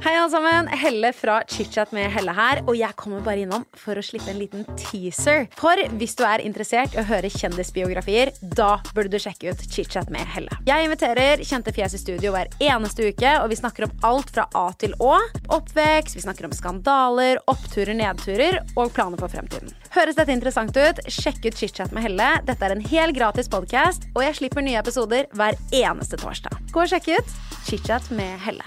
Hei alle sammen, Helle fra ChitChat med Helle her, og jeg kommer bare innom for å slippe en liten teaser. For hvis du er interessert i å høre kjendisbiografier, da burde du sjekke ut ChitChat med Helle. Jeg inviterer kjente fjes i studio hver eneste uke, og vi snakker om alt fra A til Å. Oppvekst, vi snakker om skandaler, oppturer, nedturer og planer for fremtiden. Høres dette interessant ut? Sjekk ut ChitChat med Helle. Dette er en helt gratis podkast, og jeg slipper nye episoder hver eneste torsdag. Gå og sjekk ut ChitChat med Helle.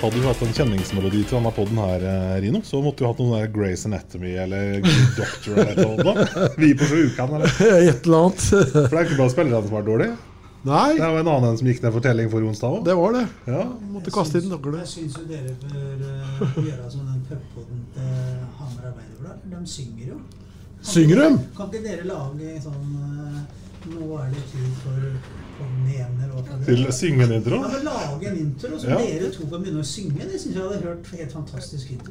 Hadde du hatt en kjenningsmelodi til denne podden her, eh, Rino, så måtte du hatt noen der Grace Anatomy eller Good Doctor eller noe. Vi på sjukan, eller? Et eller annet. For det er ikke bare spillerne som er dårlige. Nei, Det var en annen en som gikk ned for telling for onsdag òg. det var det. Ja. Måtte kaste inn nøkler. Jeg syns jo dere bør eh, gjøre sånn den pubpoden til Hamar Arbeiderblad. De synger jo. Kan Synger de? Kan ikke dere lage sånn eh, Nå er det tid for faen det Til å synge en intro. Ja, men Lage en intro som Ja. dere to kan begynne å synge. Det syns jeg hadde hørt helt fantastisk ut.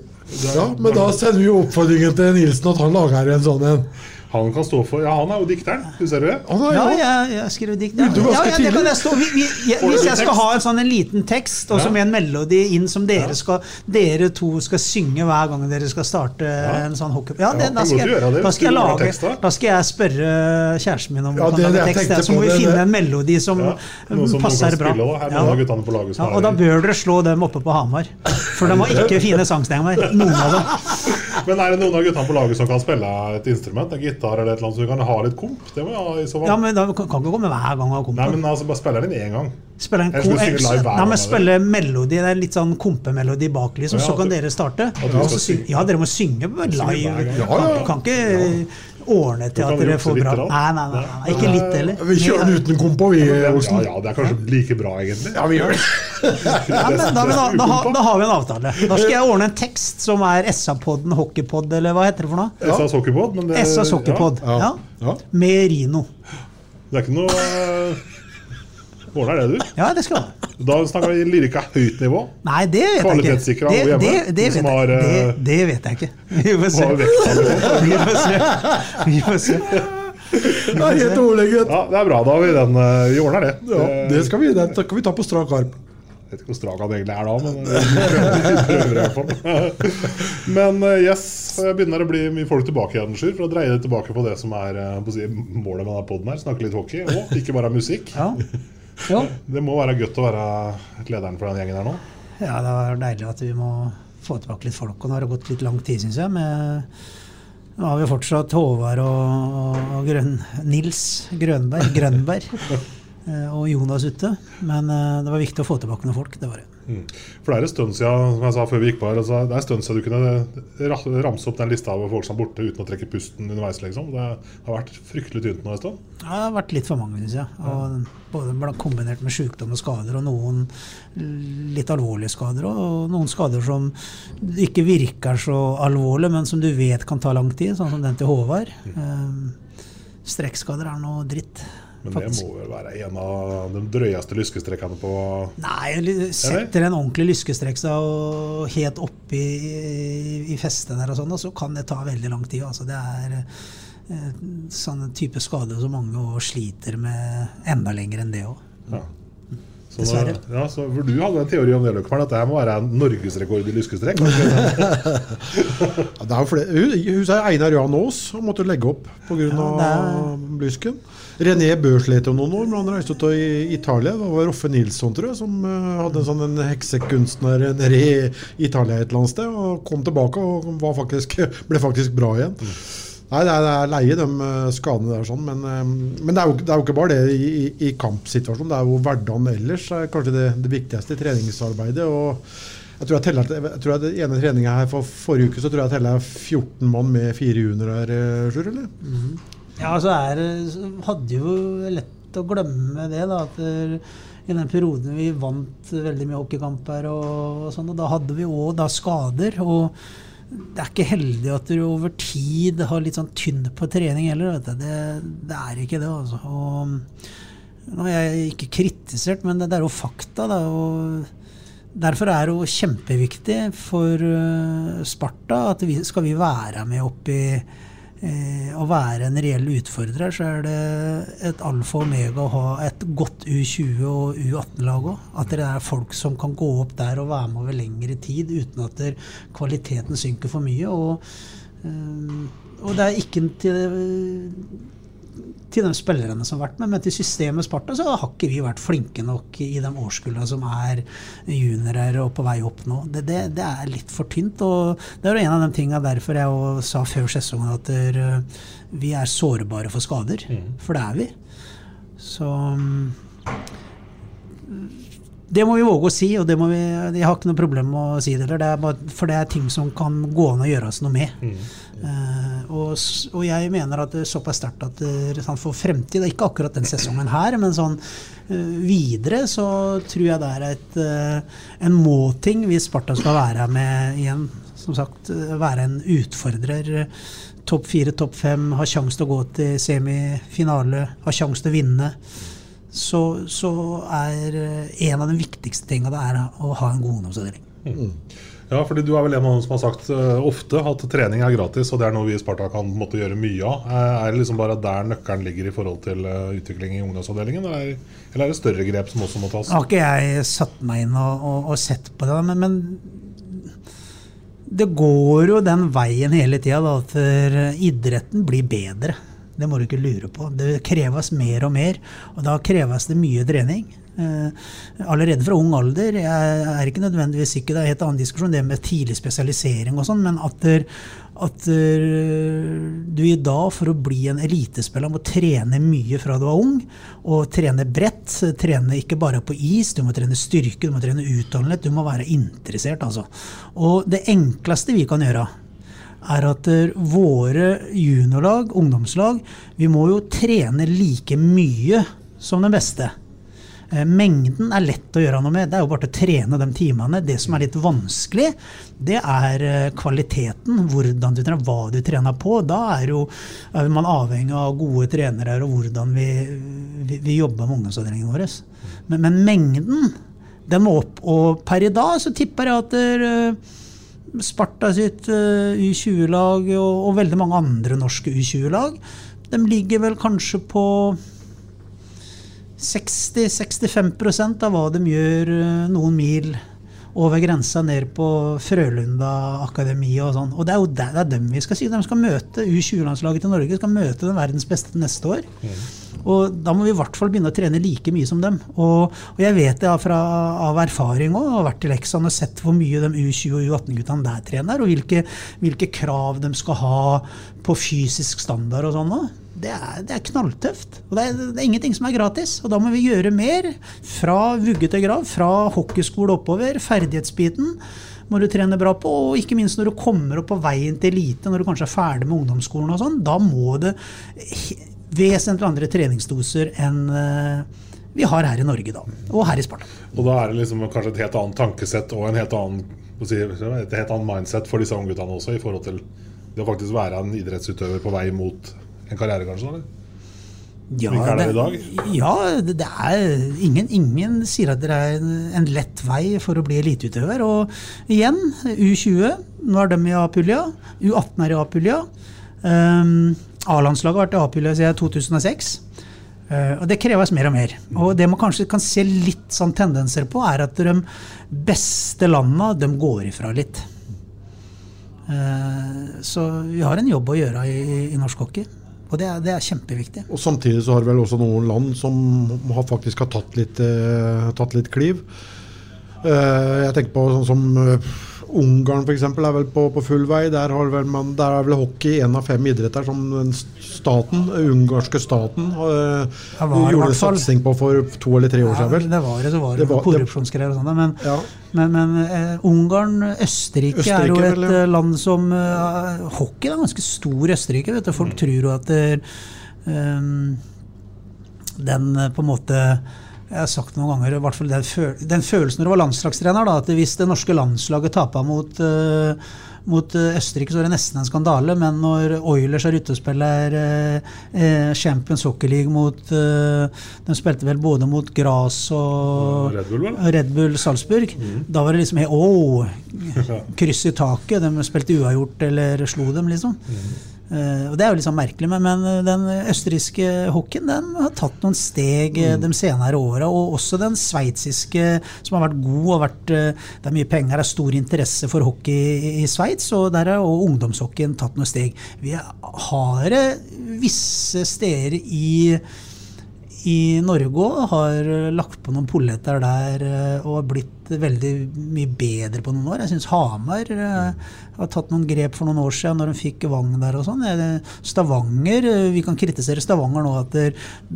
Ja, men da sender vi oppfordringen til Nilsen at han lager en sånn en. Han kan stå for Ja, han er jo dikteren. Du ser det? Han er Ja, jeg, jeg skriver dikt. Ja. Ja, ja, det kan jeg stå. Vi, vi, jeg, hvis jeg skal ha en sånn en liten tekst, og så med en melodi inn som dere skal Dere to skal synge hver gang dere skal starte en sånn hockey... Ja, det, da, skal det. jeg, da, skal jeg lage, da? skal jeg spørre kjæresten min om Ja, det er det tekst. Så må vi finne en melodi som Ja, som passer bra. spille, er og da bør dere slå dem oppe på Hamar. For de har ikke fine sangstenger, Noen av dem. Men er det noen av guttene på laget som kan spille et instrument? En gitar eller et eller annet, så du kan ha litt komp? Det må jeg ha i så fall. Ja, men da kan ikke komme hver gang og ha komp. Nei, men altså, bare spiller den én gang. Spille en Jeg ko- synge live hver Nei, men spille melodi. Det er litt sånn kompemelodi bak, liksom. Ja, Så kan dere starte. Ja, dere må synge live. Ja, ja, ja. Kan, kan ikke ordne til at dere får bra. Nei, nei, nei, nei, ikke litt heller. Vi kjører den uten kompo, vi, Olsen. ja, det er kanskje like bra, egentlig. Ja, vi gjør det. Ja, men da, da, da, har- da har vi en avtale. Da skal jeg ordne en tekst som er SA-podden, hockeypod, eller hva heter det for noe? SAS hockeypod, men det SAS hockeypod. Ja. Ja. Ja. Med Rino. Det er ikke noe eh, Ordner det, du. Ja, det skal jeg. Da snakker vi lyrika høyt nivå. Nei, det vet jeg ikke. Kvalitetssikra Det, og hjemme, det, det, som vet har, jeg. eh, det, det vet jeg ikke. Vi får se. Vi får se. Vi får se. Det er helt overlegent. Ja, det er bra. Da har vi den. eh, Vi ordner det. Ja, det skal vi, den kan vi ta på strak arm. Jeg vet ikke hvor strak han egentlig er da, men eh, vi prøver, i hvert fall. Men eh, yes, jeg begynner å bli mye folk tilbake igjen, Sjur, for å dreie det tilbake på det som er eh, på å si, målet med denne podden her. Snakke litt hockey, og ikke bare musikk. Ja. Jo. Det må være godt å være lederen for den gjengen her nå. ja, det var deilig at vi må få tilbake litt folk. Og nå har det gått litt lang tid, syns jeg. Med, nå har vi fortsatt Håvard og, og Grøn, Nils Grønberg, Grønberg og Jonas ute. Men eh, det var viktig å få tilbake noen folk. Det var det. Mm. For det er en stund siden, som jeg sa før vi gikk på her, altså, det er en stund siden du kunne ramse opp den lista over folk som er borte uten å trekke pusten underveis. liksom. Det har vært fryktelig tynt nå en stund. Ja, det har vært litt for mange, syns jeg. Og både kombinert med sykdom og skader, og noen litt alvorlige skader. Og noen skader som ikke virker så alvorlige, men som du vet kan ta lang tid, sånn som den til Håvard. Mm. Strekkskader er noe dritt. Men faktisk. det må vel være en av de drøyeste lyskestrekkene på Nei, setter en ordentlig lyskestrekk seg og helt oppi i, i festen der og sånn, så kan det ta veldig lang tid. Altså, det er en sånne type skade som mange sliter med enda lenger enn det òg. ja. Så Dessverre. Ja, så, for du hadde en teori om det, Løkman, at det må være en norgesrekord i lyskestrekk. Ja, det er flere. Hun, hun sier Einar Johan Aas og måtte legge opp pga. Ja, lysken. René Bø slet jo noen år, men han reiste til Italia. Det var Roffe Nilsson, tror jeg, som uh, hadde en sånn en heksekunstner nede i Italia et eller annet sted. Og kom tilbake og faktisk, ble faktisk bra igjen. Mm. Nei, det er, det er, leie de uh, skadene der, sånn, men, uh, men det, er jo, det, er jo, ikke bare det i, i, i kampsituasjonen. Det er jo hverdagen ellers er kanskje det, det viktigste i treningsarbeidet. og jeg tror jeg, teller, jeg tror jeg ene treninga her for forrige uke så tror jeg jeg teller 14 mann med fire juniorer, Sjur, eller? Mm. Ja, så er, hadde jo lett å glemme det, da. At i den perioden vi vant veldig mye hockeykamper, og, og sånn, og da hadde vi òg skader. og det er ikke heldig at du over tid har litt sånn tynn på trening heller. Det, det, er ikke det, altså. Og nå er jeg ikke kritisert, men det, det er jo fakta. Da, og derfor er det jo kjempeviktig for uh, Sparta at vi, skal vi være med opp i eh, å være en reell utfordrer, så er det et alfa og omega å ha et godt U20- og U18-lag òg. At det er folk som kan gå opp der og være med over lengre tid uten at kvaliteten synker for mye. Og, eh, og det er ikke til til de spillerne som har vært med, men til systemet Sparta så har ikke vi vært flinke nok i de årskulla som er juniorer og på vei opp nå. Det, det, det, er litt for tynt. og Det er en av de tingene derfor jeg sa før sesongen at eh, vi er sårbare for skader. Mm. For det er vi. Så det må vi våge å si, og det må vi, jeg har ikke noe problem med å si det. det bare, for det er ting som kan gå an å gjøres noe med. Mm. Uh, og, og, jeg mener at det er såpass sterkt at det, sånn for fremtid, ikke akkurat den sesongen her, men sånn uh, videre, så tror jeg det er et, en må-ting hvis Sparta skal være med igjen. Som sagt, være en utfordrer. Topp fire, topp fem, ha sjanse til å gå til semifinale, ha sjanse til å vinne. Så, så, er en av de viktigste tingene å ha en god ungdomsavdeling. Mm. Ja, fordi Du er vel en av dem som har sagt uh, ofte at trening er gratis, og det er noe vi i Sparta kan måtte gjøre mye av. Er det liksom bare der nøkkelen ligger i forhold til uh, utvikling i ungdomsavdelingen, eller, eller, er det større grep som også må tas? Har ikke jeg satt meg inn og, og, og sett på det, men, men, det går jo den veien hele tida at idretten blir bedre. Det må du ikke lure på. Det kreves mer og mer, og da kreves det mye trening. Eh, allerede fra ung alder. Jeg er ikke nødvendigvis sikker, det er en helt annen diskusjon, det med tidlig spesialisering og sånn, men at, der, at der, du i dag for å bli en elitespiller må trene mye fra du er ung, og trene bredt. Trene ikke bare på is, du må trene styrke, du må trene utholdenhet, du må være interessert, altså. Og det enkleste vi kan gjøre, er at våre juniorlag, ungdomslag, vi må jo trene like mye som den beste. Eh, mengden er lett å gjøre noe med. Det er jo bare å trene de timene. Det som er litt vanskelig, det er eh, kvaliteten. Hvordan du trener, hva du trener på. Da er, jo, er man avhengig av gode trenere og hvordan vi, vi, vi jobber med ungdomsavdelingen vår. Men, men, mengden, den må opp. Og per i dag så tipper jeg at der, eh, Sparta sitt U20-lag og, og veldig mange andre norske U20-lag, de ligger vel kanskje på 60-65% av hva de gjør eh, noen mil over grensa ned på Frølunda akademi og sånn. Og det er jo det, det er dem vi skal si. De skal møte U20-landslaget til Norge, skal møte den verdens beste neste år. Mm. Og da må vi i hvert fall begynne å trene like mye som dem. Og, og jeg vet det fra, av erfaring òg, har vært i Leksand og sett hvor mye de U20- og U18-guttene der trener, og hvilke, hvilke, krav de skal ha på fysisk standard og sånn òg. Det, det, er knalltøft. Og det er, det er, ingenting som er gratis. Og da må vi gjøre mer. Fra vugge til grav. Fra hockeyskole oppover. Ferdighetsbiten må du trene bra på. Og ikke minst når du kommer opp på veien til elite, når du kanskje er ferdig med ungdomsskolen og sånn. Da må det vesentlig andre treningsdoser enn eh, vi har her i Norge da, og her i Sparta. Og da er det liksom kanskje et helt annet tankesett og en helt annen, et helt annet mindset for disse ungguttene også, i forhold til det å faktisk være en idrettsutøver på vei mot en karriere, kanskje? Eller? Ja, det, ja, det er ingen, ingen sier at det er en lett vei for å bli eliteutøver. Og igjen, U20, nå er de i A-pulja. U18 er i A-pulja. Um, A-landslaget har vært i A-pulja siden 2006. Uh, eh, og det kreves mer og mer. Og det man kanskje kan se litt sånn tendenser på, er at de beste landene de går ifra litt. Uh, så vi har en jobb å gjøre i, i norsk hockey. Og det er, det er kjempeviktig. Og samtidig så har vel også noen land som har faktisk har tatt litt, eh, tatt litt kliv. Eh, jeg tenker på sånn som eh, Ungarn f.eks. er vel på, på, full vei. Der, vel man, der, er vel hockey en av fem idretter som den staten, ungarske staten eh, gjorde satsing på for to eller tre år ja, siden. Det var det, så var det, det korrupsjonsgreier og sånt. Men, ja. men, men uh, Ungarn, Østerrike, Østerrike, er jo et vel, ja. land som uh, Hockey er ganske stor Østerrike. Vet du. Folk mm. tror jo at um, den på en måte jeg har sagt noen ganger, i hvert fall den, føl den følelsen når du var landslagstrener, da, at hvis det norske landslaget tapa mot, uh, mot uh, Østerrike, så er det nesten en skandale. Men når Oilers er ute og spiller uh, Champions Hockey League mot De spilte vel både mot Gras og Red Bull, Red Bull Salzburg. Mm. Da var det liksom Å! Kryss i taket. De spilte uavgjort eller slo dem, liksom. Mm. Uh, og Det er jo litt sånn merkelig, men, men den østerrikske hockeyen den har tatt noen steg mm. de senere åra. Og også den sveitsiske, som har vært god. og vært, Det er mye penger, det er stor interesse for hockey i, Sveits. Og der har også ungdomshockeyen tatt noen steg. Vi har visse steder i i Norge har lagt på noen polletter der og har blitt veldig mye bedre på noen år. Jeg syns Hamar har tatt noen grep for noen år siden når de fikk Vang der og sånn. Stavanger, Vi kan kritisere Stavanger nå at det,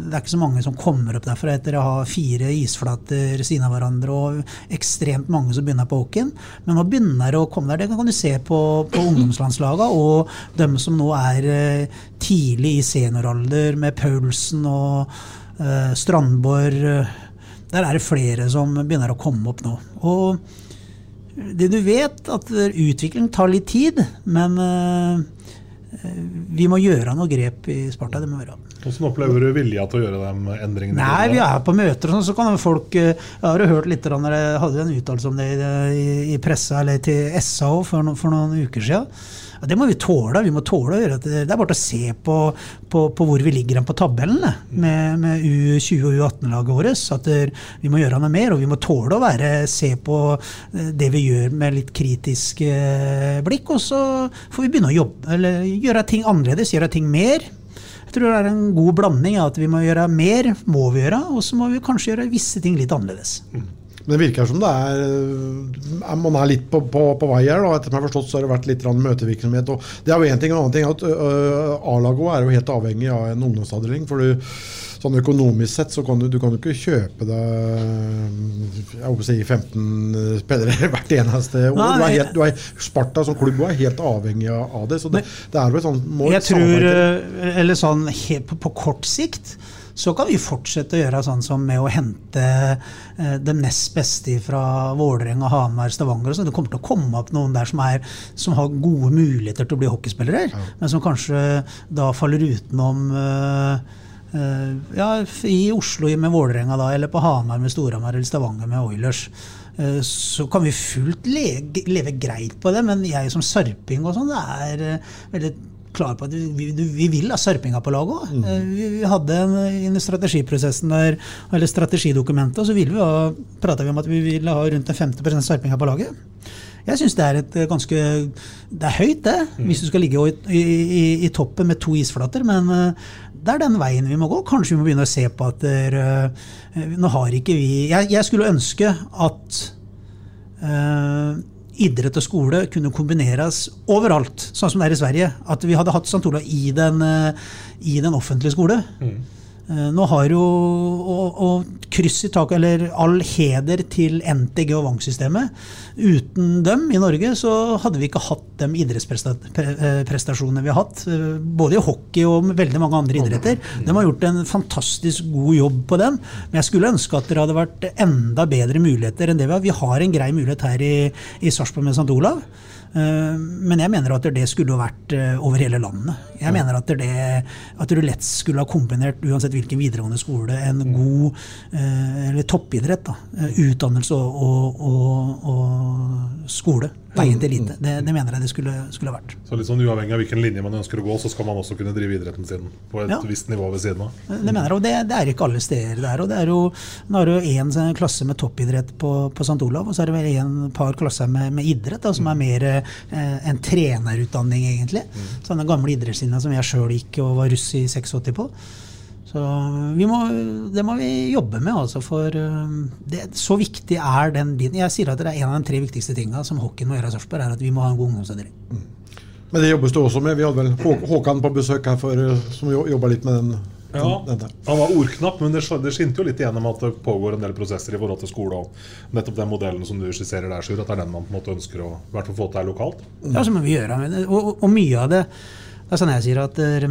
er ikke så mange som kommer opp derfra etter å ha fire isflater siden av hverandre og ekstremt mange som begynner på hockeyen. Men nå begynner det å komme der. Det kan du se på, på ungdomslandslagene og dem som nå er eh, tidlig i senioralder med Paulsen og uh, Strandborg. Der er det flere som begynner å komme opp nå. Og det du vet, at utvikling tar litt tid, men uh, vi må gjøre noe grep i Sparta. det må vi gjøre. Hvordan opplever du vilja til å gjøre de endringene? Nei, Vi er på møter, og sånn, så kan folk Jeg har jo hørt litt, jeg hadde en uttalelse om det i, i pressa eller til SAO for, no, for noen uker siden. Ja, det må vi tåle. Vi må tåle å gjøre det. Det er bare å se på, på, på hvor vi ligger på tabellen med, med U20- og U18-laget vårt. At vi må gjøre noe mer, og vi må tåle å være, se på eh, det vi gjør med litt kritisk eh, blikk. Og så får vi begynne å jobbe, eller gjøre ting annerledes, gjøre ting mer. Jeg tror det er en god blanding at vi må gjøre mer, må vi gjøre, og så må vi kanskje gjøre visse ting litt annerledes. Men det virker som det er, er man er litt på, på, på vei her. Da. Etter jeg har forstått, så har det vært litt møtevirksomhet. Og det er jo én ting. En annen ting at uh, A-laget er jo helt avhengig av en ungdomsavdeling. for du sånn Økonomisk sett så kan du, du kan jo ikke kjøpe deg jeg håper å si 15 spillere hvert eneste år. Du er, helt, du er Sparta som klubb er helt avhengig av det. så det, det er jo et sånt mål. Jeg tror, eller sånn på, på kort sikt så kan vi fortsette å gjøre sånn som med å hente eh, det nest beste fra Vålerenga, Hamar, Stavanger. Så det kommer til å komme opp noen der som, er, som har gode muligheter til å bli hockeyspillere, ja. men som kanskje da faller utenom eh, eh, ja, i Oslo med Vålerenga, da, eller på Hamar med Storhamar eller Stavanger med Oilers eh, så kan vi fullt leve, greit på det, men jeg som sarping og sånn, det er eh, veldig klar på at vi, vi vil ha sørpinga på laget òg. Mm. Eh, vi, vi, hadde en, i strategiprosessen der, eller strategidokumentet, så ville vi ha, prata vi om at vi ville ha rundt 50% Sarpinga på laget. Jeg syns det er et ganske Det er høyt, det, mm. hvis du skal ligge i, i, i, i, toppen med to isflater. Men eh, det er den veien vi må gå. Kanskje vi må begynne å se på at der, Nå har ikke vi Jeg, jeg skulle ønske at uh, idrett og skole kunne kombineres overalt, sånn som det er i Sverige. At vi hadde hatt St. Olav i den, eh, i den offentlige skole. Mm. Eh, nå har jo og, og kryss i eller all heder til NTG og Vang-systemet. Uten dem i Norge så hadde vi ikke hatt de idrettsprestasjonene eh, vi har hatt. Både i hockey og veldig mange andre idretter. De har gjort en fantastisk god jobb på den. Men jeg skulle ønske at det hadde vært enda bedre muligheter enn det vi har. Vi har en grei mulighet her i, i Sarpsborg med St. Olav. Eh, men jeg mener at det skulle vært eh, over hele landet. Jeg mener at, det, at du lett skulle ha kombinert uansett hvilken videregående skole, en god eh, eller toppidrett. da, Utdannelse og, og, og skole. Veien til elite. Det, det mener jeg det skulle, skulle vært. Så litt sånn Uavhengig av hvilken linje man ønsker å gå, så skal man også kunne drive idretten sin på et Ja. visst nivå ved siden av. Det mener jeg, og det, det er ikke alle steder der. og det er jo, Nå har du én klasse med toppidrett på, på St. Olav, og så er det vel en par klasser med, med idrett, da, som er mer eh, en trenerutdanning, egentlig. Sånne gamle idrettslinjer som jeg sjøl gikk og var russ i 86 på. Så vi må, det må vi jobbe med, altså. For eh, det, så viktig er den biten. Jeg sier at det er en av de tre viktigste tinga som hockeyen må gjøre i Sarpsborg, er at vi må ha en god ungdomsavdeling. Men det jobbes det også med. Vi hadde vel Hå- Håkan på besøk her for, eh, som jobba litt med den. Ja, den. Han var ordknapp, men det det skinte jo litt igjennom at det pågår en del prosesser i forhold til skole. Og nettopp den modellen som du skisserer der, Sjur, at det er den man på en måte ønsker å i hvert fall få til her lokalt. Ja, så må vi gjøre. det- Og, og, og mye av det Det er sånn jeg sier at eh,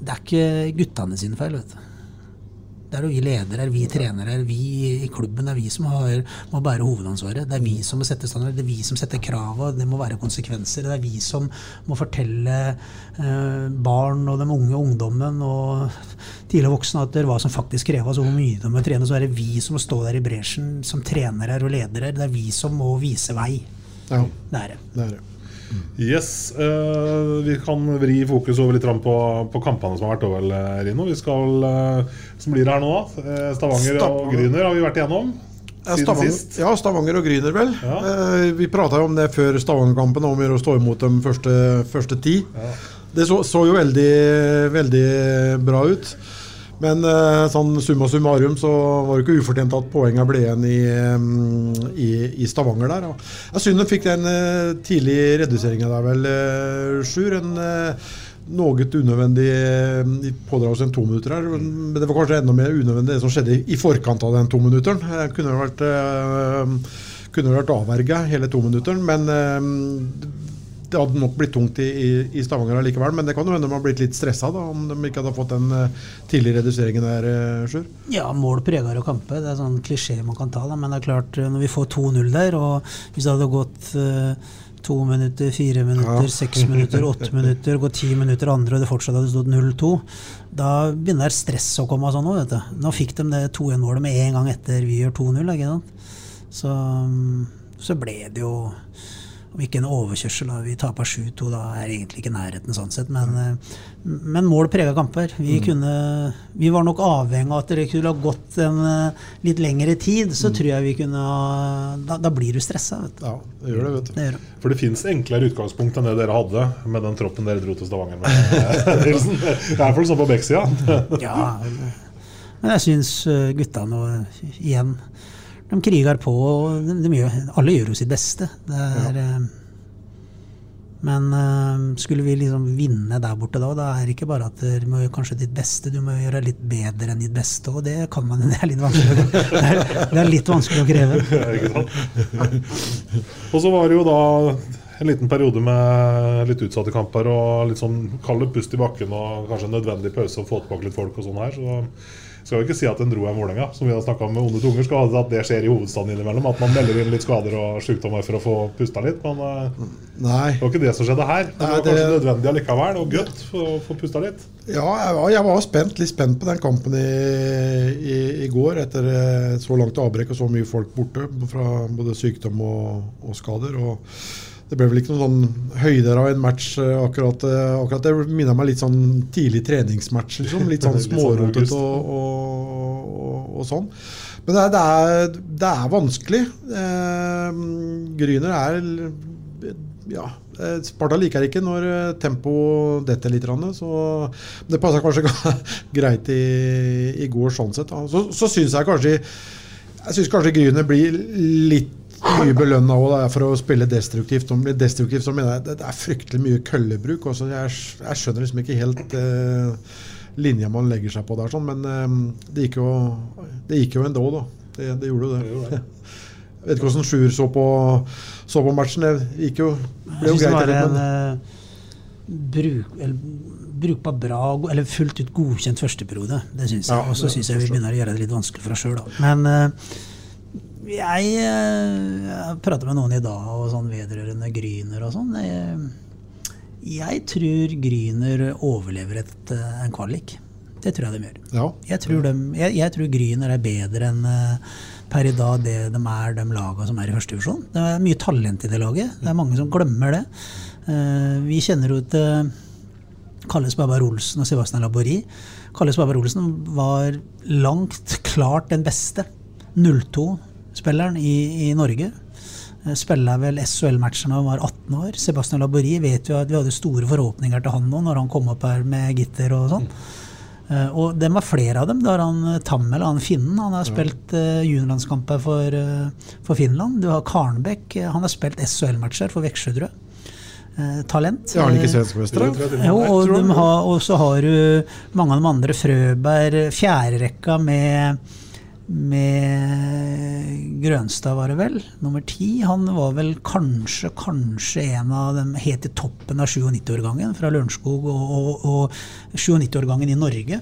det er ikke guttene sine feil. vet du. Det er jo vi ledere, vi trenere, vi i klubben. Det er vi som har, må bære hovedansvaret. Det er vi som må sette standard, det er vi som setter krav, og det må være konsekvenser. Det er vi som må fortelle eh, barn og den unge ungdommen og tidligere voksne at det er hva som faktisk kreves, og hvor mye de må trene. Så er det vi som må stå der i bresjen som trenere og ledere. Det er vi som må vise vei. Ja, Det er det. det er det. Yes, uh, Vi kan vri fokus over litt på, på kampene som har vært over, eh, Rino. Vi skal, uh, som blir her nå. Eh, Stavanger og Gryner har vi vært igjennom Ja, siden Stavanger, sist. ja, Stavanger og Gryner, vel. Ja. Uh, vi prata jo om det før Stavanger-kampen, om å stå imot dem første, første ti. Det så, så jo veldig, veldig bra ut. Men eh, sånn summa summarum så var det ikke ufortjent at poengene ble igjen i, eh, i, i Stavanger der. Jeg synd de fikk den tidlige tidlig reduseringa der, vel, Sjur. En eh, noe unødvendig pådragelse en to minutter her. Men det var kanskje enda mer unødvendig det som skjedde i, forkant av den to minutteren. Eh, kunne vært eh, kunne vært avverga hele tominutteren, men eh, det hadde nok blitt tungt i, i, i Stavanger likevel. Men det kan jo hende de har blitt litt stressa da, om de ikke hadde fått den eh, tidlige reduseringen der, uh, Sjur. Ja, mål preger jo kamper. Det er sånn klisjé man kan ta. Da. Men det er klart, eh, når vi får 2-0 der, og hvis det hadde gått uh, to minutter, fire minutter, Ja. seks minutter, åtte minutter, gått ti minutter andre, og det fortsatt hadde stått 0-2, da begynner stresset å komme. Sånn, også, vet du. Nå fikk de det 2-1-målet med en gang etter vi gjør 2-0. Så, mm, så ble det jo ikke en overkjørsel, da. vi taper 7-2, da er egentlig ikke nærheten sånn sett. Men, eh, men mål prega kamper. Vi, kunne, vi var nok avhengig av at det kunne ha gått en eh, litt lengre tid. Så tror jeg vi kunne Da, da blir du stressa. Ja, det gjør det, vet du. Det det. For det fins enklere utgangspunkt enn det dere hadde med den troppen dere dro til Stavanger med. Det er i hvert fall sånn på Beksida. Ja, men jeg syns gutta nå igjen De kriger på. og De, de gjør, alle gjør jo sitt beste. Det er, ja. Men eh, skulle vi liksom vinne der borte da, da er det ikke bare at du må gjøre kanskje ditt beste, du må gjøre litt bedre enn ditt beste. Og det kan man Det er litt vanskelig, det er, det er litt vanskelig å kreve. Ja, ikke sant? og så var det jo da en liten periode med litt utsatte kamper og litt sånn kald pust i bakken og kanskje en nødvendig pause å få tilbake litt folk og sånn her. Så skal vi ikke si at en dro er Vålerenga, som vi har snakka om med onde tunger. Skal at det skjer i hovedstaden innimellom. At man melder inn litt skader og sykdommer for å få pusta litt. Men eh, Nei. det var ikke det som skjedde her. Det Nei, var det- kanskje nødvendig allikevel, og godt for å få pusta litt. Ja, jeg var, jeg var spent, litt spent på den kampen i, i, i går, etter eh, så langt avbrekk og så mye folk borte fra både sykdom og, og skader. og det ble vel ikke noen sånn høyder av en match eh, akkurat. eh, akkurat Det minner meg litt sånn tidlig treningsmatch. Liksom. Litt sånn sånn smårotete og, og, og, og sånn. Men det er, det er, det er vanskelig. Eh, Gryner er ja, eh, Sparta liker ikke når tempo tempoet detter litt. Så det passa kanskje greit i, i går sånn sett. Så, så syns jeg kanskje Jeg syns kanskje Gryner blir litt mye belønna for å spille destruktivt. Om det blir destruktivt så mener jeg det, det er fryktelig mye køllebruk. Også. Jeg, jeg skjønner liksom ikke helt eh, linja man legger seg på der, sånn, men eh, det, gikk jo, det gikk jo endå, da. Det, det gjorde jo det. Jeg vet ikke hvordan Sjur så på, så på matchen. Det gikk jo, ble jo greit. det var eller, en men- eh, bruk, eller, brukbar bra, eller fullt ut godkjent førsteperiode. Det syns jeg. Ja, Og så syns jeg vi begynner å gjøre det litt vanskelig for oss sjøl, da. Men eh, jeg, eh, jeg prater med noen i dag og sånn vedrørende Gryner og sånn. Jeg, jeg tror Gryner overlever et, eh, en kvalik. Det tror jeg de gjør. Ja. Jeg tror, de, jeg, jeg tror Gryner er bedre enn eh, per i dag det de er, de lagene som er i første divisjon. Det er mye talent i det laget. Det er mange som glemmer det. Eh, vi kjenner jo til Kalles Babar Olsen og Sebastian Labori. Kalles Babar Olsen var langt klart den beste 02-spilleren i, i Norge. Eh, Spilla vel SHL-matcher da han var 18 år. Sebastian Labori vet jo at vi hadde store forhåpninger til han nå når han kom opp her med gitter og sånn. Eh, Og det var flere av dem. Da har han eh, Tammel, han finnen. Han har spilt uh, juniorlandskamper for, uh, for Finland. Du har Karnbekk. Han har spilt SHL-matcher for Veksjø, tror jeg. Talent. Ja, har han ikke svenskmester? jo, og, har, og så har du mange av de andre. Frøberg, fjerderekka med med Grønstad, var det vel. Nummer ti. Han var vel kanskje, kanskje en av dem helt i toppen av 97-årgangen fra Lørenskog og, og, og 97-årgangen i Norge.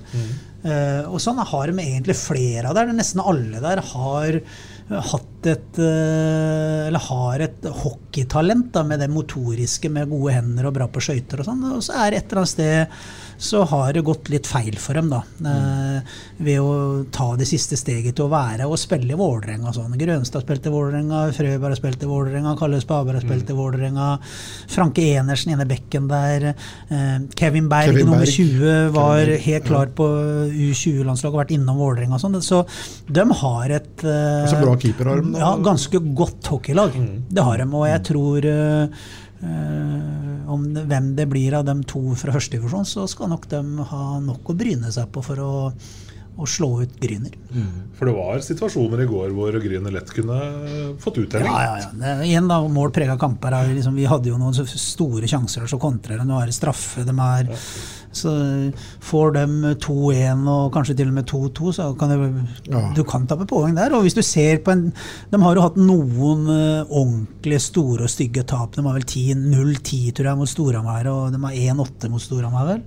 Eh, og sånn har de egentlig flere av der. Nesten alle der har hatt et eh, Eller har et hockeytalent da, med det motoriske, med gode hender og bra på skøyter og sånn. Og så er det et eller annet sted så har det gått litt feil for dem, da. Mm. ved å ta det siste steget til å være og spille i Vålerenga sånn. Grønstad spilte i Vålerenga, Frøberg har spilt i Vålerenga, Kalle Spaberg har spilt i Vålerenga. Franke Enersen inne i bekken der. Eh, Kevin Berg, Kevin nummer 20, var Berg, helt klar på U20-landslaget og vært innom Vålerenga og sånn. Så de har et uh, Altså bra keeperarm, da. Ja, ganske godt hockeylag. Det har de. Og jeg tror eh, eh, om hvem det blir av dem to fra førstedivisjon, så skal nok de ha nok å bryne seg på for å, å slå ut Gryner. For det var situasjoner i går hvor Gryner lett kunne fått uttelling. Ja, ja, ja. Det, igjen da, mål prega kamper. Er, liksom, vi hadde jo noen store sjanser, og så kontrer de. Nå er det straffe. De er, så får de 2-1 og kanskje til og med 2-2, så kan det, Ja. du kan tappe poeng der. Og hvis du ser på en De har jo hatt noen eh, ordentlig store og stygge tap. De har vel 0-10 tror jeg mot Storhamar, og de har 1-8 mot Storhamar, vel.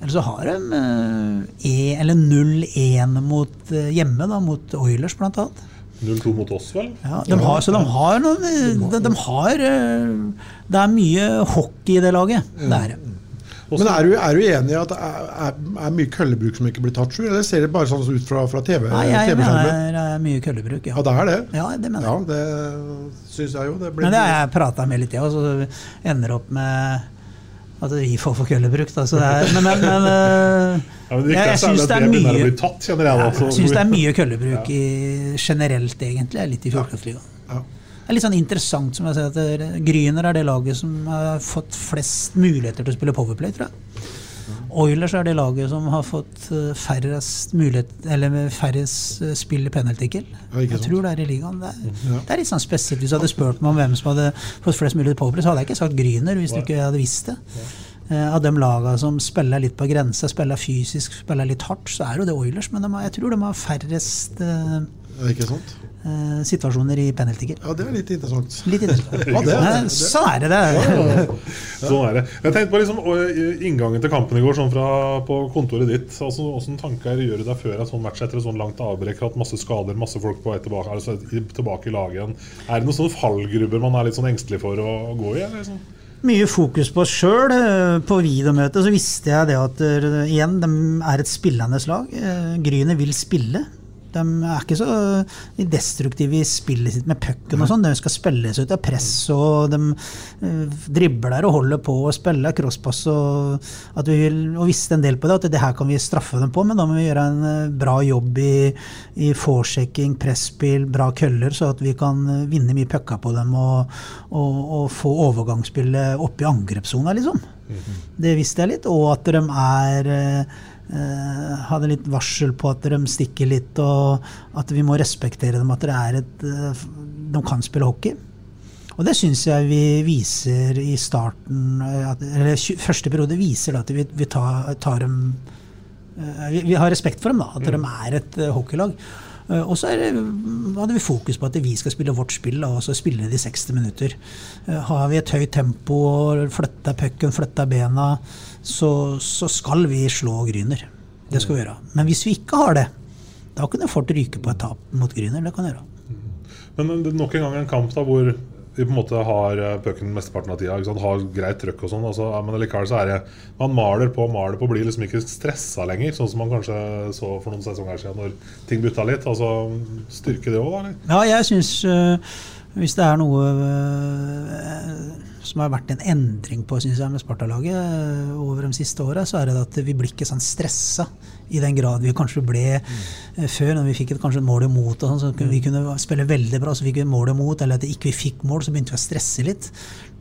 Eller så har de eh, e, eller 0-1 mot eh, hjemme, da, mot Oilers blant annet. 0-2 mot oss, vel? Ja, de har, så de har noen de, de har eh, Det er mye hockey i det laget. Det er det. Men er du, er du enig i at det er, er, er mye køllebruk som ikke blir tatt, Sjur? Eller ser det bare sånn ut fra, fra TV? Nei, jeg TV-skjermen? mener det er mye køllebruk, ja. Ja, det er det? Ja, det mener jeg. Ja, det syns jeg jo. Det blir Men det har jeg prata med litt, ja, og så ender opp med at vi får for køllebruk. Da, så det er, men, men, men eh, Ja, men det jeg, jeg er syns det det jeg. Jeg det er mye køllebruk i, generelt, egentlig. Litt i Fjordkraftligaen. Det er litt sånn interessant som jeg sier, at det- Gryner er det laget som har fått flest muligheter til å spille powerplay, tror jeg. Oilers er det laget som har fått eh, færrest mulighet Eller færrest eh, spill i penalty-kill. Jeg sant. tror det er i ligaen. Det er, Ja. det er litt sånn spesielt. Hvis du hadde spurt meg om hvem som hadde fått flest mulighet powerplay, så hadde jeg ikke sagt Gryner hvis du ikke hadde visst det. Eh, Av de lagene som spiller litt på grensa, spiller fysisk, spiller litt hardt, så er jo det Oilers. Men de har, jeg tror de har færrest eh, Ikke sant? Eh, situasjoner i penalty-kill. Ja, det er litt interessant. Litt interessant. Ja, det er det. Sånn er det. det. Ja, Sånn er det. Jeg tenkte på liksom, inngangen til kampen i går, sånn fra på kontoret ditt. Altså, Åssen tanker gjør du deg før en sånn match etter et sånn langt avbrekk? Hatt masse skader, masse folk på vei tilbake, altså, tilbake i laget igjen. Er det noen sånne fallgrubber man er litt sånn engstelig for å gå i? Eller, sånn? Mye fokus på oss sjøl. På videomøtet så visste jeg det at eh, igjen, de er et spillende lag. Eh, Gryner vil spille. De er ikke så eh, destruktive i spillet sitt med pucken og sånn. De skal spilles ut av press, og de eh, dribler og holder på å spille crosspass. Og, at vi vil, og visste en del på det, at det her kan vi straffe dem på, men da må vi gjøre en eh, bra jobb i, i forsjekking, presspill, bra køller, så at vi kan vinne mye pucker på dem og, og, og få overgangsspillet opp i angrepssona, liksom. Det visste jeg litt. Og at de er hadde litt varsel på at de stikker litt, og at vi må respektere dem. At det er et, eh, de kan spille hockey. Og det syns jeg vi viser i starten eh, at, Eller første periode viser at vi, vi tar, tar dem eh, vi, vi har respekt for dem, da. At de er et eh, hockeylag. Eh, Og så er hadde vi fokus på at vi skal spille vårt spill, og så spille de 60 minutter. Eh, Har vi et høyt tempo flytta pucken, flytta bena, så, så skal vi slå Gryner. Det skal vi gjøre. Men hvis vi ikke har det, da kan det fort ryke på et tap mot Gryner. Det kan gjøre. Men det nok en gang en kamp da hvor vi på en måte har eh, pucken mesteparten av tida. Har greit trøkk og sånn. Altså, men likevel så er det Man maler på og maler på, blir liksom ikke stressa lenger. Sånn som man kanskje så for noen sesonger siden når ting butta litt. Altså Styrke det òg, da? eller? Ja, jeg syns hvis det er noe øh, som har vært en endring på synes jeg, med Sparta-laget øh, over de siste åra, så er det at vi blir ikke sånn stressa i den grad vi kanskje ble mm. før, når vi fikk et kanskje et mål imot. Og sånn, så kunne vi kunne spille veldig bra, så fikk vi et mål imot, eller at ikke vi fikk mål, så begynte vi å stresse litt.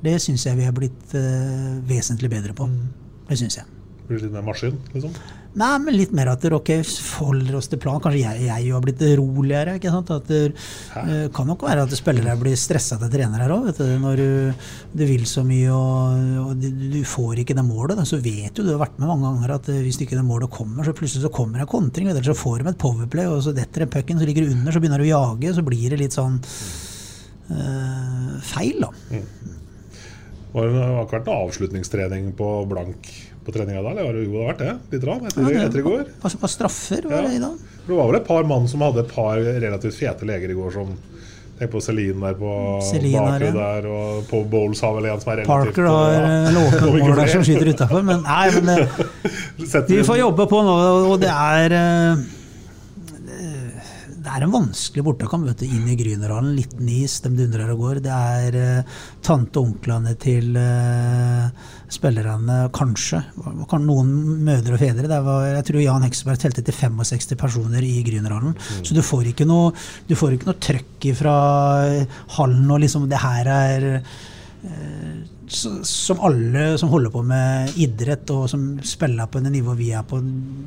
Det syns jeg vi er blitt uh, vesentlig bedre på. Mm. Det syns jeg. Blir litt mer maskin, liksom? Nei, men litt mer at dere okay, holder oss til plan. Kanskje jeg, jeg har blitt roligere. ikke sant? At det uh, kan nok være at spillere blir stressa til trenere òg. Når du, du, vil så mye og, og du, du, får ikke det målet, så vet jo du har vært med mange ganger at uh, hvis ikke det målet kommer, så plutselig så kommer en kontring. Eller så får de et powerplay, og så detter en pucken, så ligger du under, så begynner du å jage. Så blir det litt sånn uh, feil, da. Mm. Det har ikke vært noe avslutningstrening på blank på treninga da? Eller jo, det har vært det? Litt rann etter, ja, etter, i går? et på straffer var ja. det i dag? Det var vel et par mann som hadde et par relativt fete leger i går som Tenk på Celine der på bakre der, og Paul Bowles har vel en som er relativt Parker har eh, låpemål der som skyter utafor, men nei, men det, vi får jobbe på nå, og det er eh, det er en vanskelig bortekamp vet du, inn i Grünerhallen. Liten is, de dundrer og går. Det er uh, tante og onklene til uh, spillerne, kanskje. Noen mødre og fedre. Var, jeg tror Jan Hekseberg telte til 65 personer i Grünerhallen. Mm. Så du får ikke noe, du får ikke noe trøkk fra hallen og liksom Det her er uh, som alle som holder på med idrett og som spiller på det nivået vi er på,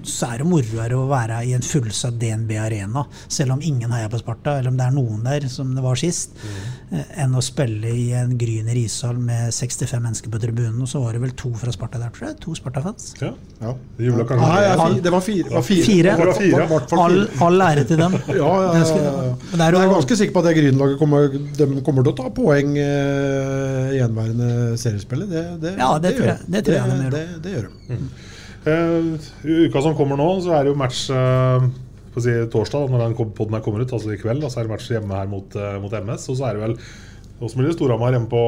så er det moroere å være i en fullsatt DNB Arena, selv om ingen heier på Sparta, eller om det er noen der, som det var sist, mm. enn å spille i en Gryner ishall med 65 mennesker på tribunen. Og så var det vel to fra Sparta der, tror jeg. To Sparta-fans. Ja. ja. Det, ja, det var fire. Var fire. fire. Var fire. All, all, ære til dem. ja, ja, ja, ja. Men jeg er ganske sikker på at det Grünerlaget kommer, kommer, til å ta poeng eh, gjenværende seriespillet. Det, det, ja, det, det tror jeg, det, tror jeg de gjør. Det, det, gjør de. Mm. Uh, uka som kommer nå, så er det jo match uh, på å si, torsdag, når den podden her kommer ut, altså i kveld. Og så er det match hjemme her mot, uh, mot MS. Og så er det vel og blir det Storhamar hjemme på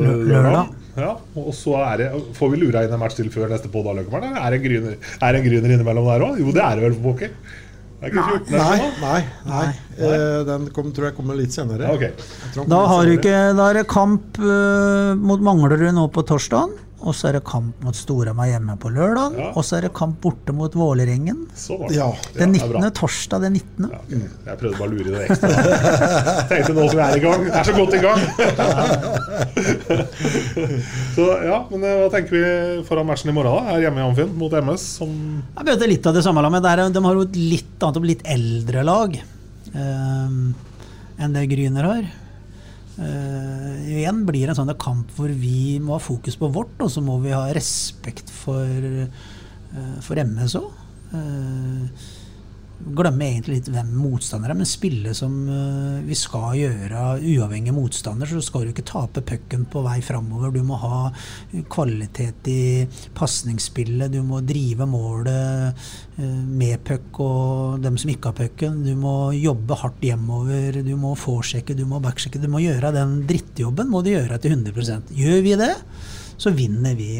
lørdag. Ja, og så er det, får vi lura inn en match til før neste podd. Er det en gryner, er en gryner innimellom der òg? Jo, det er det vel for pokker. Nei, nei, nei, nei. Eh, den kom, tror jeg kommer litt senere. Okay. Da, har du ikke, da er det kamp uh, mot Manglerud nå på torsdag. Og så er det kamp mot Storhamar hjemme på lørdag. Ja. Og så er det kamp borte mot Vålerengen. Ja. Den 19. torsdag den 19. Ja, okay. Jeg prøvde bare å lure deg ekstra. Tenkte nå som vi er i gang. Jeg er så godt i gang! så ja, men eh, hva tenker vi foran matchen i morgen? da? Her hjemme i Amfinn mot MS? Som jeg møter litt av det samme laget. De har jo et litt annet og litt eldre lag um, enn det Gryner har. Uh, igjen blir det en sånn kamp hvor vi må ha fokus på vårt, og så må vi ha respekt for, uh, for MS òg. Uh, glemme egentlig litt hvem motstandere er, men spille som uh, vi skal gjøre, uavhengig motstander. Så skal du ikke tape pucken på vei framover. Du må ha kvalitet i pasningsspillet. Du må drive målet uh, med puck og dem som ikke har pucken. Du må jobbe hardt hjemover. Du må forsjekke, du må backsjekke. Du må gjøre den drittjobben må du gjøre til 100% Gjør vi det, så vinner vi.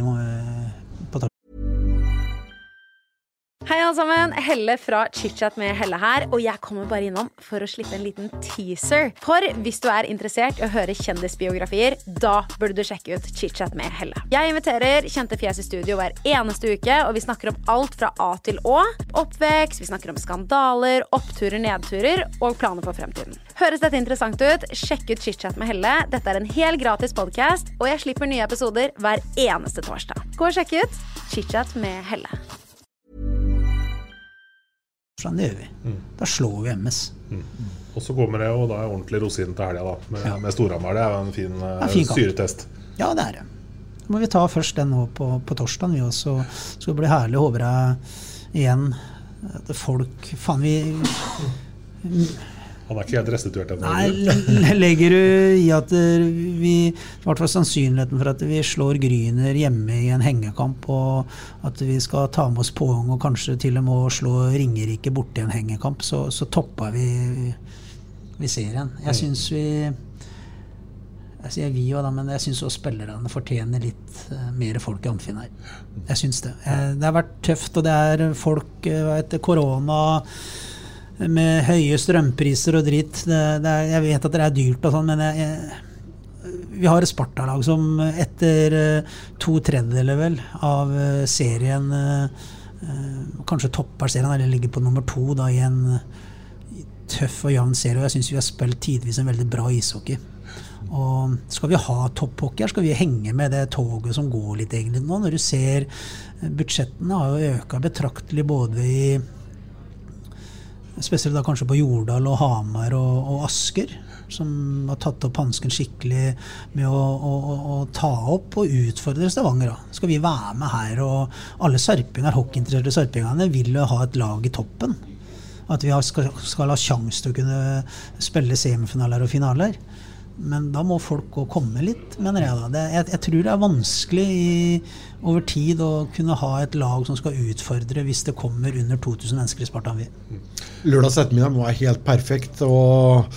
Hei, alle sammen. Helle fra ChitChat med Helle her. Og jeg kommer bare innom for å slippe en liten teaser. For hvis du er interessert i å høre kjendisbiografier, da burde du sjekke ut ChitChat med Helle. Jeg inviterer kjente fjes i studio hver eneste uke, og vi snakker om alt fra A til Å. Oppvekst, vi snakker om skandaler, oppturer, nedturer og planer for fremtiden. Høres dette interessant ut? Sjekk ut ChitChat med Helle. Dette er en helt gratis podkast, og jeg slipper nye episoder hver eneste torsdag. Gå og sjekk ut ChitChat med Helle. Gjør vi. Mm. Da slår vi MS. Mm. Og så kommer det jo da ordentlig rosin til helga, da. Med, ja. med Storhamar. Det er jo en fin, ja, fin syretest. Ja, det er det. Så må vi ta først den nå på, på torsdag, vi også. Så det blir herlig. Håper jeg igjen at folk Faen, vi han er ikke helt restituert ennå? Nei, legger du i at vi I hvert fall sannsynligheten for at vi slår Gryner hjemme i en hengekamp, og at vi skal ta med oss poeng og kanskje til og med slå Ringerike borte i en hengekamp, så, så toppa vi, vi serien. Jeg mm. syns vi Jeg sier vi òg, men jeg syns også spillerne fortjener litt eh, mer folk i Amfin her. Jeg syns det. Eh, det har vært tøft, og det er folk eh, etter korona med høye strømpriser og dritt. Det, det er, jeg vet at det er dyrt og sånn, men jeg, jeg, vi har et Sparta-lag som etter eh, to tredjedeler vel av eh, serien eh, kanskje topper serien, eller ligger på nummer to da, i en tøff og jevn serie. Og jeg syns vi har spilt tidvis en veldig bra ishockey. Og skal vi ha topphockey her, skal vi henge med det toget som går litt egentlig nå. Når du ser budsjettene har jo øka betraktelig både i Spesielt da kanskje på Jordal og Hamar og, og Asker. Som har tatt opp hansken skikkelig med å, å, å, ta opp og utfordre Stavanger. Da. Skal vi være med her? Og alle sarpinger, hockeyinteresserte sarpingene vil jo ha et lag i toppen. At vi skal, skal ha sjanse til å kunne spille semifinaler og finaler. Men da må folk komme litt, mener jeg. da. Det, jeg, jeg tror det er vanskelig i, over tid å kunne ha et lag som skal utfordre hvis det kommer under 2000 mennesker i Spartanby. Lørdags ettermiddag må være helt perfekt. og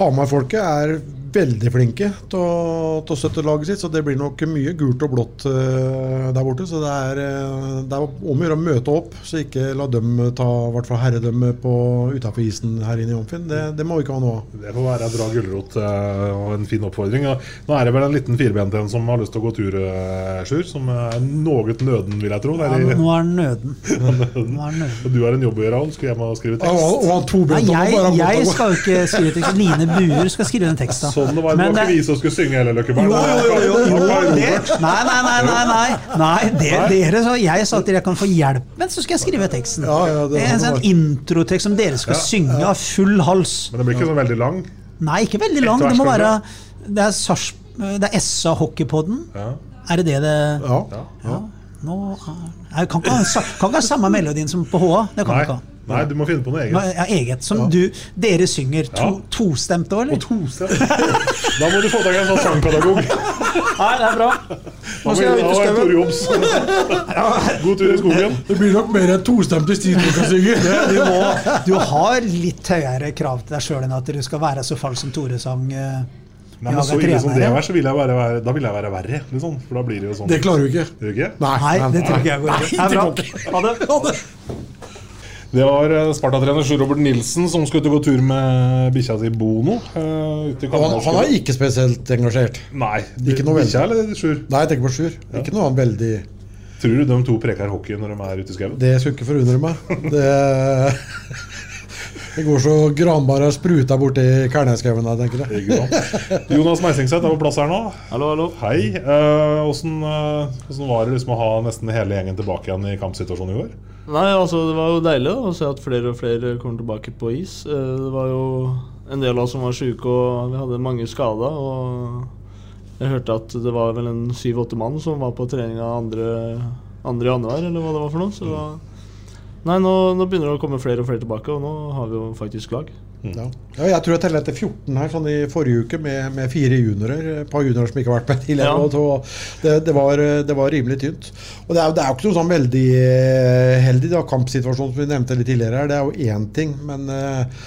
Hamar-folket er veldig flinke til å, støtte laget sitt, så det blir nok mye gult og blått uh, der borte. Så det er, uh, det er om å gjøre å møte opp, så ikke la dem ta hvert fall herredømme utafor isen her inne i Omfinn. Det, det, må vi ikke ha nå. Det får være en bra gulrot uh, og en fin oppfordring. Ja, nå er det vel en liten firbent en som har lyst til å gå tur, Sjur. Som er noe nøden, vil jeg tro. Ja, nå er den nøden. Er nøden. du har en jobb å gjøre, Skal hjem og skrive tekst? Og, og, og Nei, jeg, jeg skal jo ikke skrive tekst. Line Buer skal skrive den teksten. Sånn det var. Men, det var ikke vi som skulle synge heller, Løkkeberg. Jo, jo, jo, nei, nei, nei, nei, nei, nei det, dere så Jeg sa at dere kan få hjelp, men så skal jeg skrive teksten. Ja, ja, det, en sånn introtekst som dere skal synge av full hals. Men det blir ikke så veldig lang? Nei, ikke veldig lang. Det må være Det er, Sars, det er SA Hockeypodden. Er det det det Ja. ja. Nå, jeg kan ikke ha samme melodien som på HA. Det kan Nei. ikke ha. Nei, du må finne på noe eget. Ja, eget. Som du, dere synger. To, Ja. Tostemt òg, eller? Og tostemt. Da må du få deg en sånn sangpedagog. Nei, det er bra. Nå skal jeg ut i skauen. God tur i skogen. Det blir nok mer enn tostemt stil du kan synge. Du, må, du har litt høyere krav til deg sjøl enn at du skal være så falsk som Tore sang. eh, Nei, men så ille som det er, så vil jeg være, være, da vil jeg være verre. Liksom. For da blir det jo sånn. Det klarer du ikke. Det ikke? Nei, det tror ikke jeg går. Det er bra. Ha det. Det var eh, Sparta-trener Sjur Robert Nilsen som skulle ut og gå tur med bikkja si Bono. Uh, Han, han er ikke spesielt engasjert. Nei. Ikke noe bikkja eller Sjur? Nei, jeg tenker på Sjur. Ikke noe annet veldig Tror du de to preker hockey når de er ute i skauen? Det skulle ikke forundre meg. Det, det går så granbar har spruta borti Kærnesskauen der, tenker jeg. Jonas Meisingseth er på plass her nå. Hallo, hallo. Hei. eh, Åssen eh, hvordan var det liksom å ha nesten hele gjengen tilbake igjen i kampsituasjonen i går? Nei, altså Det var jo deilig da, å se at flere og flere kommer tilbake på is. Eh, Det var jo en del av oss som var sjuke, og vi hadde mange skada. Og jeg hørte at det var vel en syv-åtte mann som var på treninga andre, andre januar, eller hva det var for noe. Så da, nei, nå, nå begynner det å komme flere og flere tilbake, og nå har vi jo faktisk lag. Ja. Ja, jeg tror jeg teller etter 14 her sånn i forrige uke med, med fire juniorer. Et par juniorer som ikke har vært med tidligere. Ja. så det, det, var, det var rimelig tynt. Og det er, det er jo ikke noe sånn veldig eh, heldig da, kampsituasjon som vi nevnte litt tidligere. her. Det er jo én ting, men eh,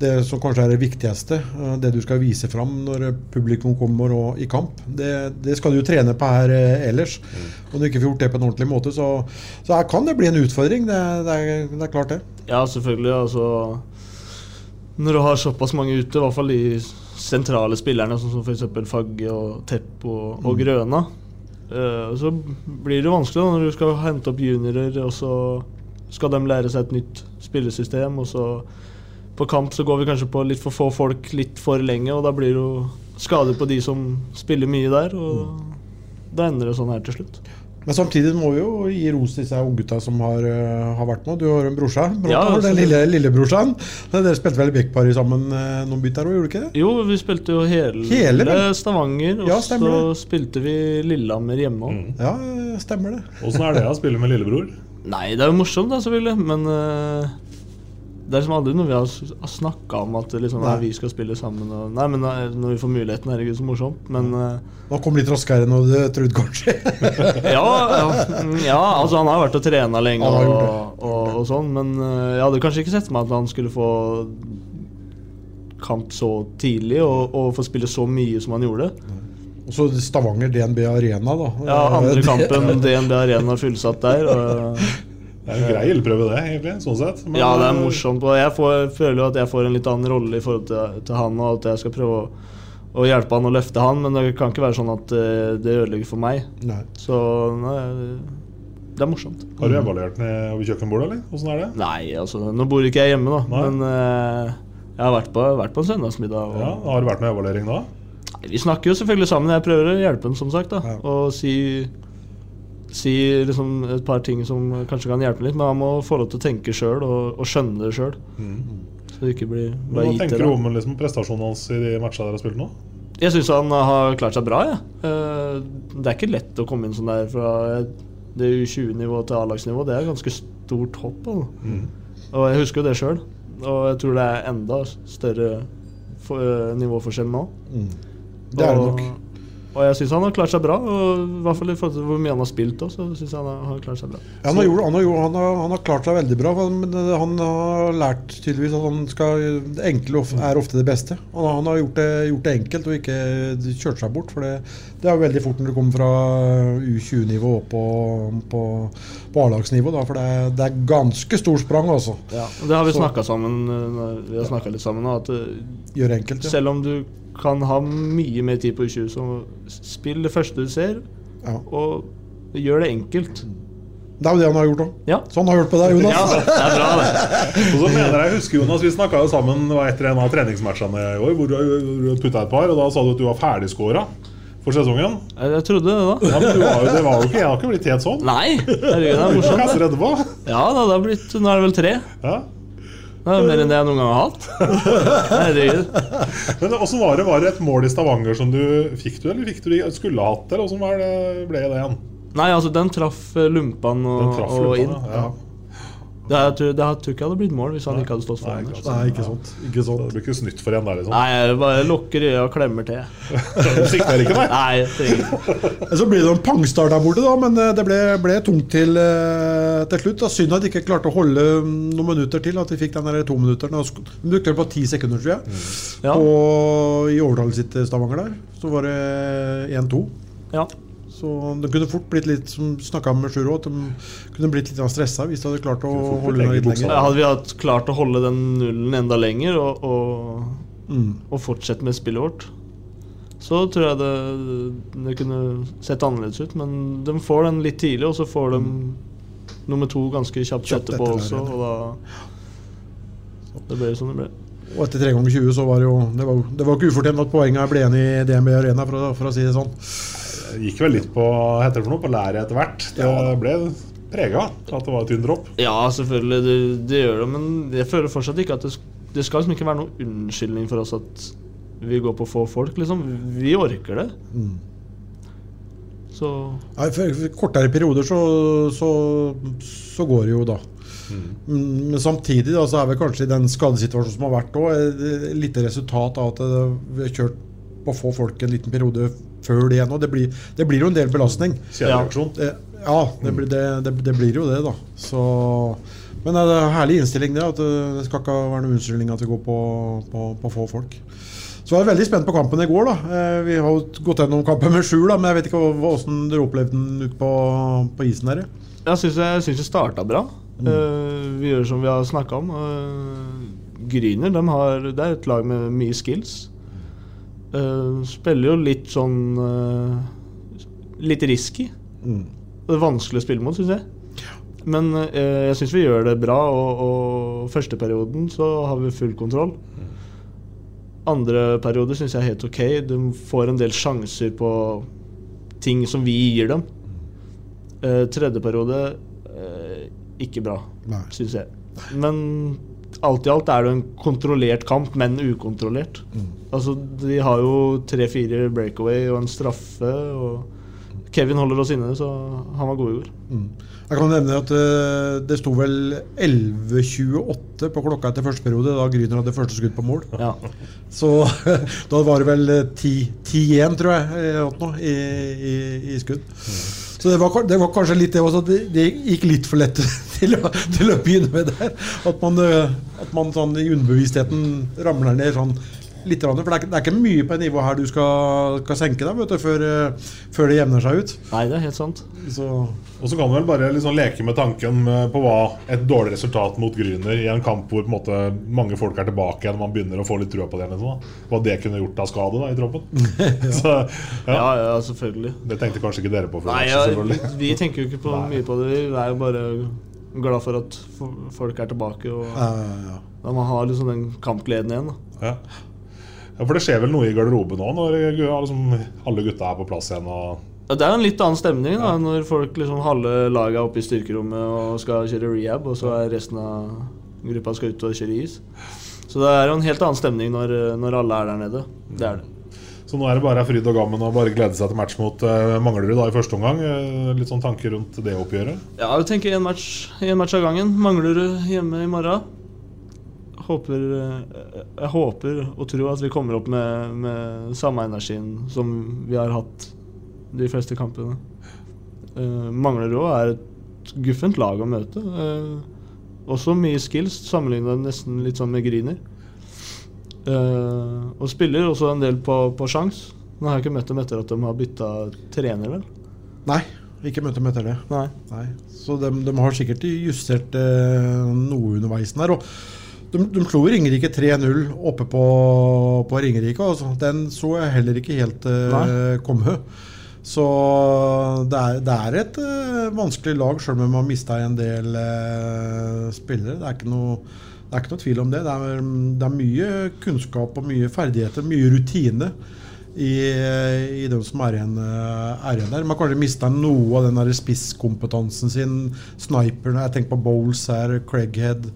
det som kanskje er det viktigste, eh, det du skal vise fram når publikum kommer og, i kamp, det, det skal du jo trene på her ellers. Og når du ikke får gjort det på en ordentlig måte, så, så her kan det bli en utfordring. Det, det, er, det er klart, det. Ja, selvfølgelig. altså Når du har såpass mange ute, i hvert fall de sentrale spillerne, sånn som f.eks. Fagge og Tepp og, og Mm. Grøna, uh, så blir det vanskelig da, når du skal hente opp juniorer, og så skal de lære seg et nytt spillesystem, og så på kamp så går vi kanskje på litt for få folk litt for lenge, og da blir det jo skader på de som spiller mye der, og da ender det sånn her til slutt. Men samtidig må vi jo gi ros til disse unggutta som har, eh, har vært med. Du har en brorsan. Ja, Ja, den lille, lillebrorsan. Dere spilte vel backpari sammen eh, noen bytt der òg, gjorde dere ikke det? Jo, vi spilte jo hele, Hele. Stavanger, og Ja, så spilte vi Lillehammer hjemme òg. Ja, eh, stemmer det. Åssen er det å spille med lillebror? Nei, det er jo morsomt, da, selvfølgelig, men eh, det er liksom aldri noe vi har, snakka om at liksom, nei, vi skal spille sammen. Og, nei, men nei, når vi får muligheten, herregud, så morsomt. Men eh, Han kom litt raskere enn du trodde, kanskje. ja, ja, mm, ja, altså han har vært og trena lenge og, og, og sånn, men eh, jeg hadde kanskje ikke sett meg at han skulle få kamp så tidlig og, og få spille så mye som han gjorde. Og så Stavanger DNB Arena, da. Ja, andre kampen DNB Arena fullsatt der. Og, Det er en grei ildprøve, det, egentlig. sånn sett. Men, ja, det er eh, morsomt. Og jeg får, føler jo at jeg får en litt annen rolle i forhold til, til han, og at jeg skal prøve å, å hjelpe han og løfte han, men det kan ikke være sånn at eh, det ødelegger for meg. Nei. Så nei, det er morsomt. Har du evaluert ned over kjøkkenbordet, eller? Åssen er det? Nei, altså Nå bor ikke jeg hjemme, da, Nei. men uh, jeg har vært på, vært på en søndagsmiddag. Og, Ja, Har det vært noe evaluering da? Nei, Vi snakker jo selvfølgelig sammen. Jeg prøver å hjelpe ham, som sagt. da Ja. Og si, si liksom et par ting som kanskje kan hjelpe litt. Men han må få lov til å tenke sjøl og, og skjønne det sjøl. Så det ikke blir bare Hva tenker du om liksom, prestasjonen hans i de matchene dere har spilt nå? Jeg syns han har klart seg bra. Ja. Eh, Det er ikke lett å komme inn sånn der fra det U20-nivå til A-lagsnivå. Det er et ganske stort hopp. Altså. Og jeg husker jo det sjøl. Og jeg tror det er enda større eh, nivåforskjell nå. Det er det og, nok. Og jeg syns han har klart seg bra. Og I hvert fall i forhold til hvor mye han har spilt òg, så syns jeg han har, har klart seg bra. Ja, han, har gjort, han, har han, har, han har klart seg veldig bra, men han har lært tydeligvis at han skal, det enkle er ofte det beste. Han, har- han har gjort det, gjort det enkelt og ikke kjørt seg bort. For det, det er jo veldig fort når du kommer fra U20-nivå opp på, på, på A-lagsnivå. For det det er ganske stor sprang, altså. Ja, det har vi snakka sammen eh, Vi har snakket litt sammen at eh, Gjør enkelt, ja. selv om du kan ha mye mer tid på U20, så spill det første du ser, Ja. og gjør det enkelt. Det er jo det han har gjort òg. Ja. Så han har på deg, Jonas. Ja, det er bra, det. Og så mener jeg, husker Jonas, Vi snakka jo sammen etter en av treningsmatchene i år hvor du putta et par, og da sa du at du var ferdigskåra for sesongen. Jeg, trodde det, da. Ja, men du var jo, det var jo ikke, Jeg har ikke blitt helt sånn. Nei! Herregud, det er morsomt. det. Ja da, det har blitt Nå er det vel tre. Ja. Det er mer enn det jeg noen gang har hatt. Herregud. Men åssen var det? Var det et mål i Stavanger som du fikk du, eller fikk du skulle hatt, eller åssen var det- ble det igjen? Nei, altså, den traff lumpene Lumpan og, Den traff og inn. Ja. Det, tror, det jeg tror ikke hadde blitt mål hvis han ikke hadde stått Nei, foran. ikke Nei, ikke sant. Ikke sant. det blir ikke snytt for en der, liksom. Nei, jeg bare lukker øya og klemmer til. Du sikter ikke, nei? Nei. Så blir det en pangstart der borte, da, men eh, det ble, ble tungt til, eh, til slutt. Da. Synd at de ikke klarte å holde mm, noen minutter til. At de fikk den der to minutter. De brukte det på ti sekunder, tror jeg. Ja. Og i overtallet sitt til Stavanger der, så var det 1-2. Ja. Så det kunne fort blitt litt, som snakka med Sjuro, at de kunne blitt litt stressa hvis de hadde klart å holde den litt lenger. Ja, Hadde vi hatt klart å holde den nullen enda lenger og, og, Mm. og fortsette med spillet vårt, så tror jeg det, det kunne sett annerledes ut. Men de får den litt tidlig, og så får de nummer to ganske kjapt, Kjapt etterpå også. Og da Det ble som det ble. Og etter 3 ganger 20 så var det jo Det var, det var ikke ufortjent at poenget ble igjen i DNB Arena, for å, for å si det sånn. Gikk vel litt på heter det for noe, på læret etter hvert. Det ble prega at det var et tynn dropp. Ja, selvfølgelig, det, det gjør det, men jeg føler fortsatt ikke at det, det skal liksom ikke være noen unnskyldning for oss at vi går på få folk, liksom. Vi orker det. Mm. Så Nei, for, kortere perioder så, så, så går det jo da. Mm, Men samtidig da, så er vel kanskje den skadesituasjonen som har vært òg, litt resultat av at vi har kjørt på få folk en liten periode før det igjen. Og det blir, det blir jo en del belastning. Kjedereaksjon. Det- Ja, det, blir- det, det, det blir jo det, da. Så, men det er en herlig innstilling, det. At det, det skal ikke være noen unnskyldning at vi går på, på, på få folk. Så jeg var veldig spent på kampen i går. da Eh, Vi har jo gått gjennom kampen med sju, da, men jeg vet ikke åssen dere opplevde den ute på, på isen der. jeg syns jeg, synes jeg starta bra. Eh, vi gjør som vi har snakka om. Uh, Gryner de har, det er et lag med mye skills. Eh, spiller jo litt sånn uh, Litt risky. Mm. Det er vanskelig å spille mot, syns jeg. Men uh, jeg syns vi gjør det bra, og, og første perioden så har vi full kontroll. Andre periode syns jeg er helt ok. De får en del sjanser på ting som vi gir dem. Tredje periode ikke bra, syns jeg. Men alt i alt er det en kontrollert kamp, men ukontrollert. Altså, De har jo tre-fire breakaway og en straffe. Og Kevin holder oss inne, så han var god i går. Mm. Jeg kan nevne at uh, det sto vel 11.28 på klokka etter første periode, da Gryner hadde første skudd på mål. Ja. Så da var det vel eh, 10-1, tror jeg, sånt nå, i, i, i skudd. Så det var, det var kanskje litt det også, at det, det gikk litt for lett til, å, til å begynne med der. At man, eh, at man sånn i underbevisstheten ramler ned sånn litt. For det er, det er ikke mye på et nivå her du skal, skal senke deg vet du, før, eh, før det jevner seg ut. Nei, det er helt sant. Så, Og så kan du vel bare liksom leke med tanken på hva et dårlig resultat mot Grüner i en kamp hvor på en måte mange folk er tilbake igjen, man begynner å få litt trua på det, liksom, da. hva det kunne gjort av skade da, i troppen. så, ja. Ja, ja, selvfølgelig. Det tenkte kanskje ikke dere på før. Nei, ja, vi tenker jo ikke på, mye på det. Vi er jo bare glad for at folk er tilbake. Og Ja, ja, ja. man har liksom den kampgleden igjen. Da. Ja. For det skjer vel noe i garderoben nå, når liksom, alle gutta er på plass igjen? og... Ja, Det er jo en litt annen stemning da, når folk liksom halve laget er oppe i styrkerommet og skal kjøre rehab, og så er resten av gruppa skal ut og kjøre is. Så det er jo en helt annen stemning når, når alle er der nede. Det er det. Så nå er det bare fryd og gammen og bare glede seg til match mot uh, Manglerud da i første omgang. Uh, litt sånn tanker rundt det oppgjøret? Ja, jeg tenker én match, en match av gangen. Manglerud hjemme i morgen. Håper, eh, jeg håper og tror at vi kommer opp med, med samme energien som vi har hatt de fleste kampene. Manglerud er et guffent lag å møte. Eh, også mye skills, sammenlignet nesten litt sånn med Griner. Eh, og spiller også en del på, på sjans. Nå har jeg ikke møtt dem etter at de har bytta trener, vel? Nei, ikke møtt dem etter det. Nei. Nei. Så de, de har sikkert justert uh, noe underveis der. Og de, de slo Ringerike 3-0 oppe på, på Ringerike. Altså. Den så jeg heller ikke helt uh, komme. Så det er, det er et uh, vanskelig lag, sjøl om de har mista en del uh, spillere. Det er ikke noe det er ikke noe tvil om det. Det er, det er mye kunnskap og mye ferdigheter, mye rutine i, i dem som er igjen, eh, er igjen der. Man kanskje mista noe av den der spisskompetansen sin. Sniperne, jeg tenker på Bowles her, Craighead,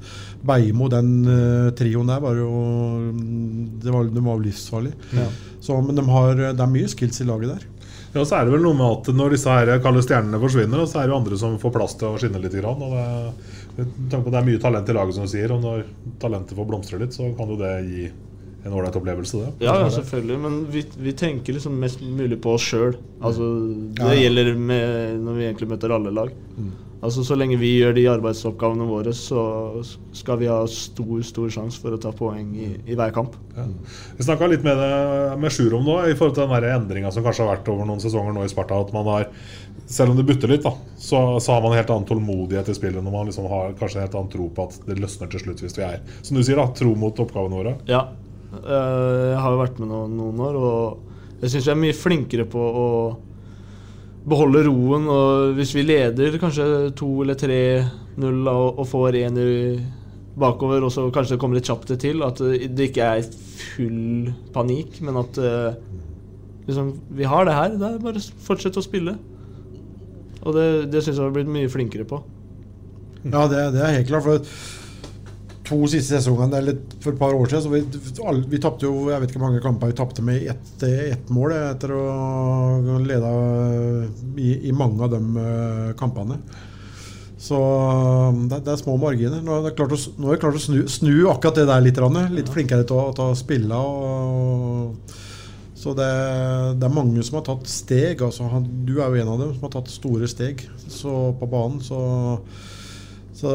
Beimo. Den uh, trioen der var jo Det var, de var jo livsfarlig. Ja. Så, men de har, det er mye skills i laget der. Ja, så er det vel noe med at Når disse her kalde stjernene forsvinner, så er det jo andre som får plass til å skinne litt. Grann, og det, tanke på at det er mye talent i laget, som du sier. Og når talentet får blomstre litt, så kan jo det gi en ålreit opplevelse. Det. Ja, ja, selvfølgelig. Men vi, vi tenker liksom mest mulig på oss sjøl. Altså, det Ja, ja. gjelder med, når vi egentlig møter alle lag. Mm. Altså, så lenge vi gjør de arbeidsoppgavene våre, så skal vi ha stor stor sjanse for å ta poeng i, i hver kamp. Ja. Vi snakka litt med, det, med Sjurom nå i forhold til den endringa som kanskje har vært over noen sesonger nå i Sparta. At man har, selv om det butter litt, da, så, så har man en helt annen tålmodighet i spillet. Når man liksom har kanskje en helt annen tro på at det løsner til slutt hvis vi er Som du sier, da, tro mot oppgavene våre. Ja. Eh, Jeg har jo vært med noen, noen år, og jeg syns vi er mye flinkere på å beholde roen. Og hvis vi leder kanskje 2 eller 3-0 da, og, får 1 bakover, og så kanskje det kommer litt kjapt til, at det det ikke er full panikk, men at eh, liksom, vi har det her. Det er bare å fortsette å spille. Og det, det syns jeg har blitt mye flinkere på. Ja, det, det er helt klart. For to siste sesongene eller for et par år siden så vi, vi tapte jo jeg vet ikke hvor mange kamper vi tapte med ett et mål eh, etter å ha leda i, i mange av de eh, kampene. Så eh, det, det er små marginer. Nå har vi klart å, klart snu, snu akkurat det der litt. Litt flinkere til å, til å spille. Og, så det, det er mange som har tatt steg. Altså, du er jo en av dem som har tatt store steg så, på banen. Så så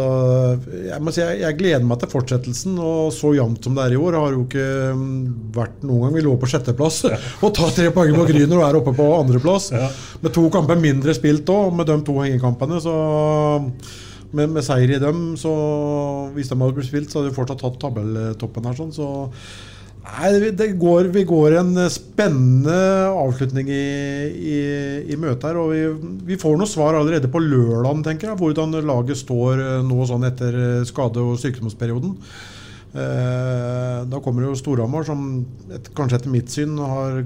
jeg må si jeg, jeg gleder meg til fortsettelsen. Og så jevnt som det er i år, har jo ikke mm, vært noen gang. Vi lå på sjetteplass og tar tre poeng på Gryner og er oppe på andreplass. Med to kamper mindre spilt òg, med de to hengekampene. Så med, med seier i dem, så hvis de hadde blitt spilt, så hadde vi fortsatt tatt tabelltoppen her. Sånn, så Nei, går, vi går en spennende avslutning i, i, i møtet her. Og vi, vi får noe svar allerede på lørdagen, tenker jeg. Hvordan laget står eh, nå sånn etter eh, skade- og sykdomsperioden. Eh, da kommer jo Storhamar, som et, kanskje etter mitt syn har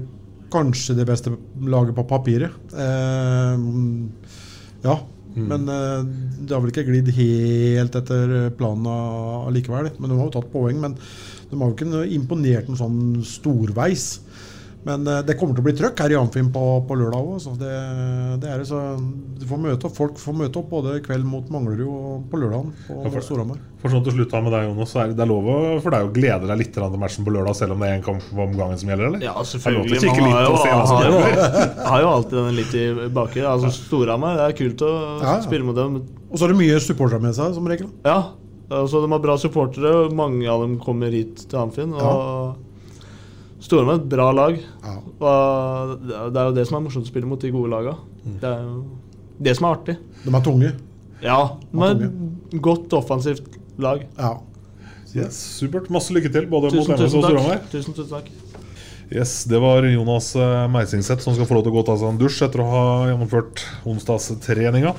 kanskje det beste laget på papiret. Eh, ja, men eh, det har vel ikke glidd helt etter planen allikevel. Men de har jo tatt poeng. Men de har jo ikke imponert noe sånn storveis. Men eh, det kommer til å bli trøkk her i Amfim på, på lørdag òg. Så det, det er det, så du får møte opp, folk får møte opp både i kveld mot Manglerud og på lørdagen på Ja, for- Storhamar. For sånn til slutt da med deg, Jonas, så er det er lov for deg å glede deg litt til matchen på lørdag, selv om det er en kamp om gangen som gjelder, eller? Ja, selvfølgelig. Man har jo, har jo, har jo alltid den litt i baki. Altså, Storhamar, det er kult å Ja, ja. spille mot dem. Og så er det mye supportere med seg, som regel. Ja, altså, de har bra supportere, og mange av dem kommer hit til Amfin. Og Storhamar er et bra lag. Og det er jo det som er morsomt å spille mot de gode laga. Det er jo det som er artig. De er tunge. Ja, de er et godt offensivt lag. Ja. Yes, supert. Masse lykke til, både mot Tusen, MS og Storhamar. Tusen, tusen takk. Yes, Det var Jonas eh, Meisingseth som skal få lov til å gå og ta seg en dusj etter å ha gjennomført onsdagstreninga.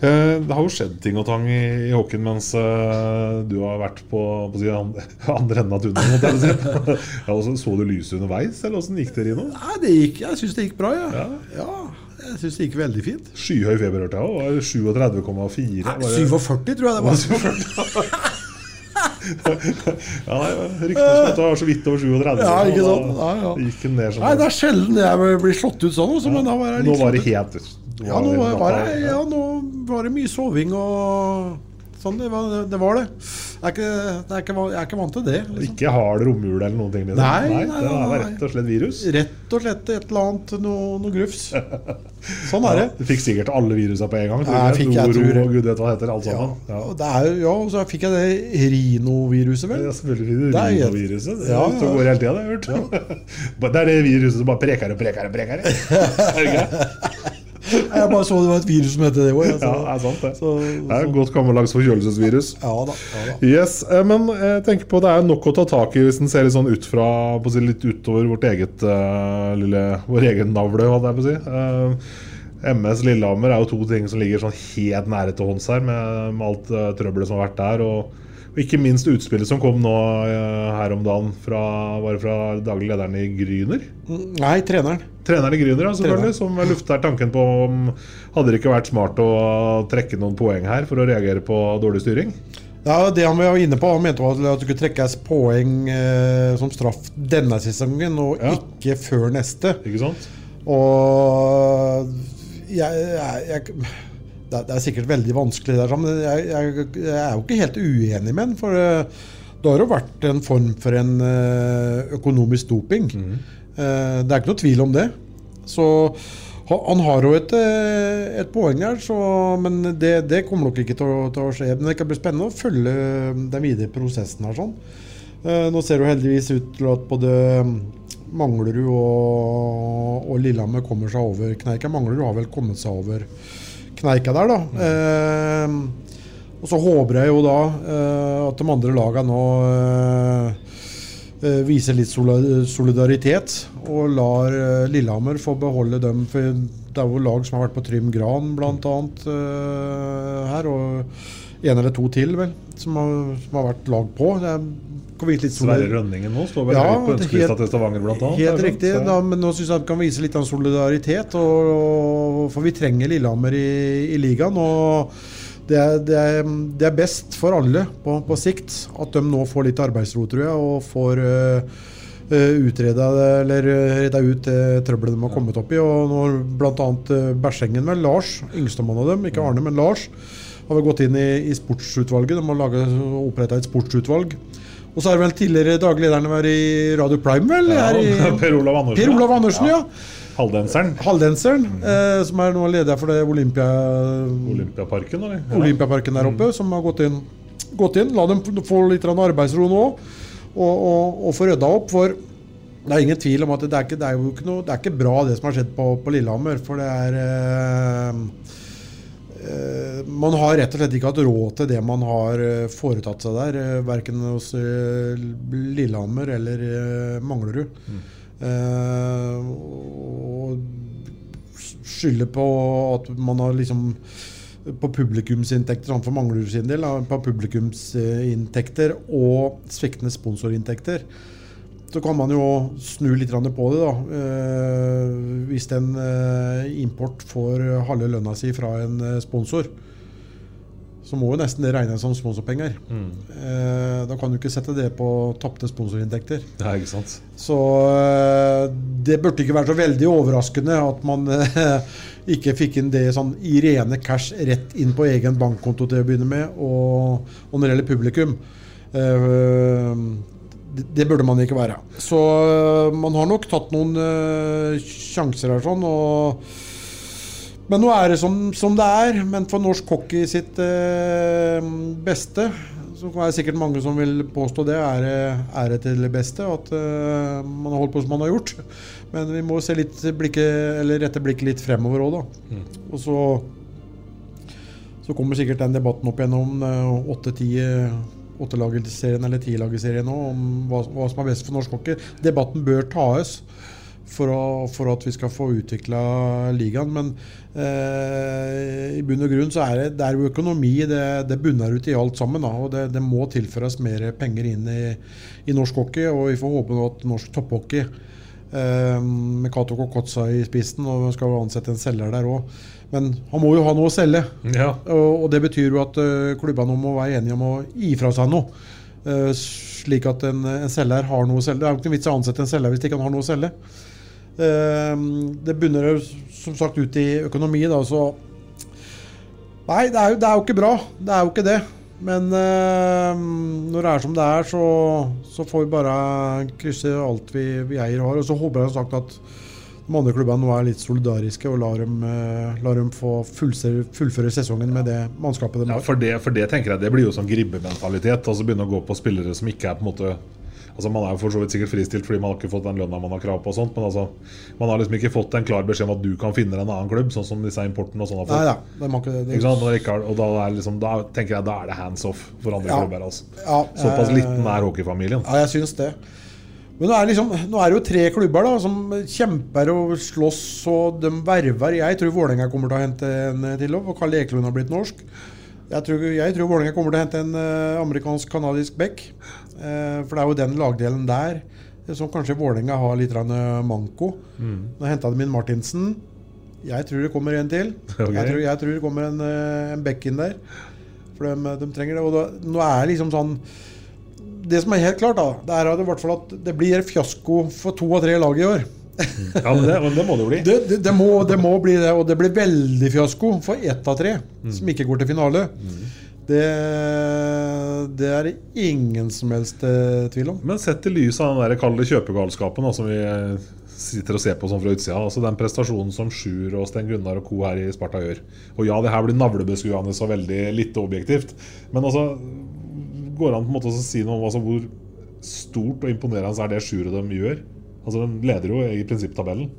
Eh, Det har jo skjedd ting og tang i, i hockeyen mens eh, du har vært på, på andre, enden av tunnelen. jeg. Ja, så, du lyset underveis, eller åssen gikk det, Rino? Nei, det gikk, jeg syns det gikk bra, ja. ja. jeg syns det gikk veldig fint. Skyhøy feber, hørte jeg. òg. 37,4. Nei, 47 tror jeg det var. 47. ja, Ryktene som at det var så vidt over 37. Ja, ikke sant? da Ja, ja. Gikk ned sånn. Nei, det er sjelden jeg blir slått ut sånn, også, men da var jeg liksom... Nå var det helt Ja, nå var, det, ja, nå var det mye soving og sånn. Det var det. det, var det. Jeg, er ikke, er ikke, jeg er ikke vant til det. Liksom. Ikke hard romjul eller noen ting? Liksom. Nei, nei, det nei, var rett og slett virus. Rett og slett et eller annet, noe, noe grufs. Sånn er det. Ja, du fikk sikkert alle virusa på en gang. Nei, jeg fikk- jeg Noro tror og gud vet hva heter. Alt Ja, sammen. Ja. og er, ja, og så fikk jeg det rinoviruset, vel. Ja, selvfølgelig Det rinoviruset. Det Ja, det går hele tida, det har jeg hørt. det er det viruset som bare preker og preker og preker. Jeg bare så det var et virus som het det òg. Ja, det er sant, det. Det er et godt gammeldags forkjølelsesvirus. Ja da. Ja, da. Yes, eh, men jeg tenker på det er nok å ta tak i hvis en ser litt sånn ut fra på å si, litt utover vårt eget uh, lille, vår egen navle, hadde jeg på å si. Uh, MS Lillehammer er jo to ting som ligger sånn helt nære til hånds her, med, med alt uh, trøbbelet som har vært der. Og, og ikke minst utspillet som kom nå eh, her om dagen, fra, var det fra daglig lederen i Gryner? Nei, treneren. Treneren i Gryner, ja, selvfølgelig, som lufter tanken på om hadde det ikke vært smart å trekke noen poeng her for å reagere på dårlig styring? Ja, Det han var inne på, han mente at det skulle trekkes poeng eh, som straff denne sesongen, og ikke før neste. Ikke sant? Og jeg, jeg, jeg det, er, er sikkert veldig vanskelig, der, men jeg, jeg, jeg er jo ikke helt uenig med han. For eh, det har jo vært en form for en eh, økonomisk doping. Mm. Det er ikke noe tvil om det. Så han har jo et, eh, et poeng her, så, men det, det kommer nok ikke til å, til å skje. Men det kan bli spennende å følge den videre prosessen her. sånn. Eh, Nå ser det heldigvis ut til at både Manglerud og, og Lillehammer kommer seg over kneika. Manglerud har vel kommet seg over kneika der, da. Eh, og så håper jeg jo da eh, at de andre lagene nå eh, eh, viser litt solidaritet og lar eh, Lillehammer få beholde dem. For det er jo lag som har vært på Trym Gran bl.a. Uh, her. Og en eller to til, vel, som har, som har vært lag på. Det er, Sverre Rønningen nå står vel Ja, høyt på ønskelista til Stavanger, bl.a. Helt riktig. Da, men nå syns jeg de kan vise litt av solidaritet. Og, og, for vi trenger Lillehammer i, i ligaen. Og det er, det, er, det er best for alle på, på sikt at de nå får litt arbeidsro, tror jeg, og får uh, utreda eller redda ut det trøbbelet de har kommet opp i. Og når bl.a. Bersengen med Lars, yngstemann av dem, ikke Arne, men Lars, har vel gått inn i, i sportsutvalget. De har oppretta et sportsutvalg. Og så har vel tidligere daglig lederen vært i Radio Prime, vel? Ja, i, Per Olav Andersen. Per Olav Andersen, ja. Halvdanseren. Halvdanseren, eh, som er nå leder for det Olympia, Olympiaparken, eller? Olympiaparken der oppe, som har gått inn. Gått inn. La dem få litt arbeidsro nå, og, og, og få rydda opp. For det er ingen tvil om at det er ikke, det er jo ikke, noe, det er ikke bra, det som har skjedd på, på Lillehammer. For det er eh, Man har rett og slett ikke hatt råd til det man har eh, foretatt seg der. Uh, verken hos eh, Lillehammer eller Manglerud. Manglerud. Eh, og skylde på at man har liksom på publikumsinntekter for Manglerud sin del. På publikumsinntekter og sviktende sponsorinntekter. Så kan man jo snu litt på det. da. Eh, hvis en eh, import får halve lønna si fra en eh, sponsor, så må jo nesten det regnes som sponsorpenger. Mm. Eh, da kan du ikke sette det på tapte sponsorinntekter. Ja, ikke sant? Så eh, det burde ikke være så veldig overraskende at man eh, ikke fikk inn det sånn i rene cash rett inn på egen bankkonto til å begynne med. Og, og når det gjelder publikum det, burde man ikke være. Så eh, man har nok tatt noen uh, sjanser her sånn. og men nå er det som, som det er. Men for norsk hockey sitt uh, beste, så er det sikkert mange som vil påstå det, er er det til det beste. At uh, man har holdt på som man har gjort. Men vi må se litt blikket, eller rette blikket litt fremover òg, da. Og så, så kommer sikkert den debatten opp gjennom åtte-ti åttelagerserien eller tilagerserien nå, om hva, hva som er best for norsk hockey. Debatten bør tas for, å, for at vi skal få utvikla ligaen. Men eh, i bunn og grunn så er det, det er jo økonomi. Det, det bunner ut i alt sammen. Da, og det, det må tilføres mer penger inn i, i norsk hockey. Og vi får håpe at norsk topphockey eh, med Kato Kokotsa i spissen, og vi skal ansette en selger der òg. Men han må jo ha noe å selge. Ja. Og, og det betyr jo at uh, klubbene må være enige om å gi fra seg noe. Uh, slik at en, en selger har noe å selge. Det er jo ikke noe vits å ansette en selger hvis ikke han har noe å selge. Uh, det bunner jo som sagt ut i økonomi, da, så Nei, det er, jo, det er jo ikke bra. Det er jo ikke det. Men eh, når det er som det er, så, så får vi bare krysse alt vi, vi eier og har. Og så håper jeg som sagt at de andre klubbene nå er litt solidariske og lar dem, eh, lar dem få fullføre, sesongen med det mannskapet de Ja, har. for det, for det tenker jeg det blir jo sånn gribbementalitet. Altså begynne å gå på spillere som ikke er på en måte Altså Man er jo for så vidt sikkert fristilt fordi man har ikke fått den lønna man har krav på. og sånt Men altså man har liksom ikke fått en klar beskjed om at du kan finne en annen klubb, sånn som disse importene og sånn har Nei fått. det må ikke det. Ikke ikke har- Og da, er liksom, da tenker jeg da er det hands off for andre Ja. klubber. Altså. Ja, Såpass eh, liten er hockeyfamilien. Ja, jeg syns det. Men nå er, liksom, nå er det jo tre klubber da, som kjemper og slåss, og de verver. Jeg tror Vålerenga kommer til å hente en til opp, og Karl Ekelund har blitt norsk. Jeg tror, jeg tror Vålerenga kommer til å hente en eh, amerikansk-kanadisk back. Eh, for det er jo den lagdelen der eh, som kanskje Vålerenga har litt eh, manko. Mm. Nå henta de inn Martinsen. Jeg tror det kommer en til. Okay. Jeg, tror, jeg tror det kommer en, eh, en back inn der. For de, de trenger det. Og da, nå er det liksom sånn Det som er helt klart, da, det er i hvert fall at det blir fiasko for to av tre lag i år. Ja, men det, men det må det bli. Det, det, det, må, det må bli det, og det blir veldig fiasko for ett av tre som ikke går til finale. Det, det er det ingen som helst eh, tvil om. Men sett i lys av den der kalde kjøpegalskapen da, som vi eh, sitter og ser på sånn fra utsida. Altså den prestasjonen som Sjur og Sten Gunnar og co. her i Sparta gjør. Og ja, det her blir navlebeskuende og veldig lite objektivt. Men altså går det an på en måte å si noe om altså, hvor stort og imponerende er det Sjur de gjør? Altså De leder jo i prinsipptabellen.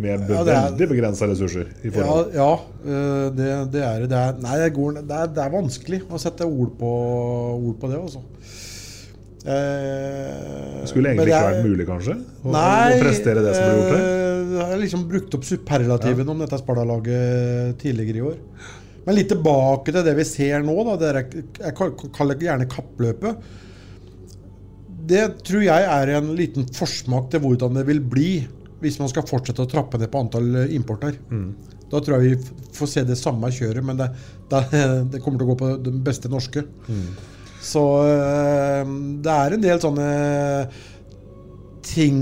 Med Ja, er- veldig begrensa ressurser. i Ja, forhold. ja ja det, det er det. Er, nei, det, går, det, er, det er vanskelig å sette ord på, ord på det, altså. Eh, Skulle egentlig ikke vært mulig, kanskje? Å, Nei, å prestere det som ble gjort her? eh, Jeg har liksom brukt opp superlativen om dette Sparta-laget tidligere i år. Men litt tilbake til det vi ser nå, da, det er, jeg kaller det gjerne kappløpet. Det tror jeg er en liten forsmak til hvordan det vil bli hvis man skal fortsette å trappe ned på antall importer. importer. Da tror jeg vi får se det samme kjøret, men det, det, det kommer til å gå på den beste norske. Så eh, det er en del sånne ting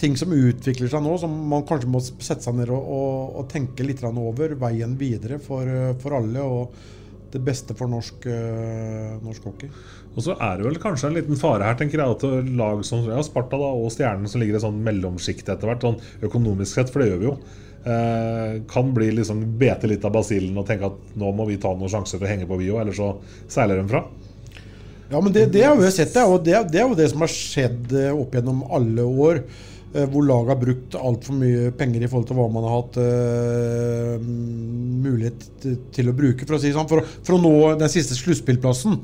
Ting som utvikler seg nå, som man kanskje må sette seg ned og, og, og tenke litt over. Veien videre for, eh, for alle, og det beste for norsk, eh, norsk hockey. Og så er det vel kanskje en liten fare her, tenker jeg, at lag som ja, Sparta da, og Stjernen, som ligger i sånn mellomsjikt etter hvert, sånn økonomisk sett, for det gjør vi jo, eh, kan bli liksom bete litt av basillen og tenke at nå må vi ta noen sjanser for å henge på, vi òg, eller så seiler de fra. Ja, men det, det har vi sett, det, og det, det er jo det som har skjedd eh, opp gjennom alle år. eh, Hvor laget har brukt altfor mye penger i forhold til hva man har hatt uh, mulighet til- å bruke, for å si sånn. For, for å nå den siste sluttspillplassen.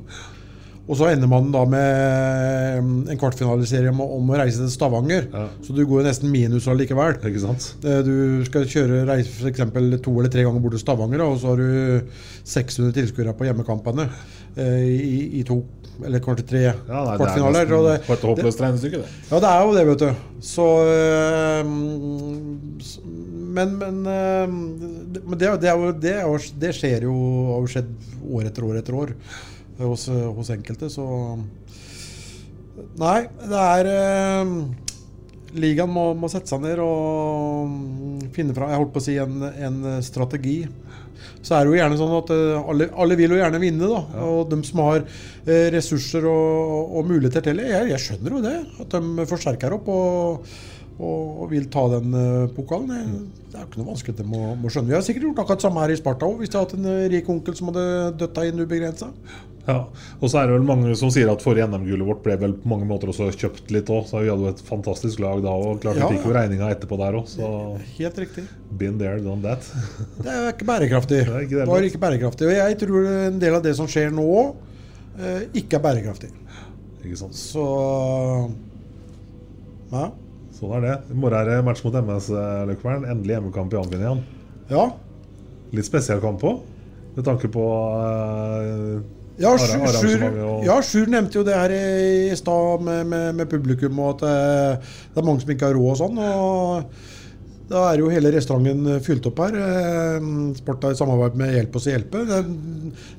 Og så ender man da med en kvartfinaliserie om, om å reise til Stavanger. Så du går nesten minus allikevel. Ikke sant? Du skal kjøre reise f.eks. to eller tre ganger bort til Stavanger, og så har du 600 tilskuere på hjemmekampene i, i to eller kanskje tre Ja, nei, det er kvartfinaler. det- på et håpløst regnestykke, det. Ja, det er jo det, vet du. Så eh, mm, Men, men, eh, det- men det, det, er det, er det skjer jo har jo skjedd år etter år etter år hos, hos enkelte, så Nei, det er eh, Ligaen må, må sette seg ned og mm, finne fram Jeg holdt på å si en, en strategi. Så er det jo gjerne sånn at eh, alle, alle vil jo gjerne vinne, da. Og de som har eh, ressurser og, og muligheter til det, jeg, jeg skjønner jo det. At de forsterker opp og, og, vil ta den eh, pokalen. Det, det er jo ikke noe vanskelig de må, må skjønne. Vi har sikkert gjort akkurat samme her i Sparta òg, hvis de hadde hatt en rik onkel som hadde døtta inn ubegrensa. Ja, og så er det vel mange som sier at forrige NM-gullet vårt ble vel på mange måter også kjøpt litt òg. Så vi hadde jo et fantastisk lag da og klart vi Ja, fikk jo regninga etterpå der òg. Så Helt riktig. been there, done that. Det er ikke bærekraftig. Det er ikke det Var ikke bærekraftig. Og jeg tror en del av det som skjer nå, eh, ikke er bærekraftig. Ikke sant. Så ja. Sånn er det. I morgen er det match mot MS eh, Løkkvern. Endelig hjemmekamp i Anken igjen. ja. Litt spesiell kamp òg, med tanke på eh, Ja, Sjur, ja, nevnte jo det her i, stad med, med, med publikum, og at eh, det er mange som ikke har råd og sånn. og Da er jo hele restauranten fylt opp her. Eh, Sport i samarbeid med Hjelp oss å hjelpe. Det,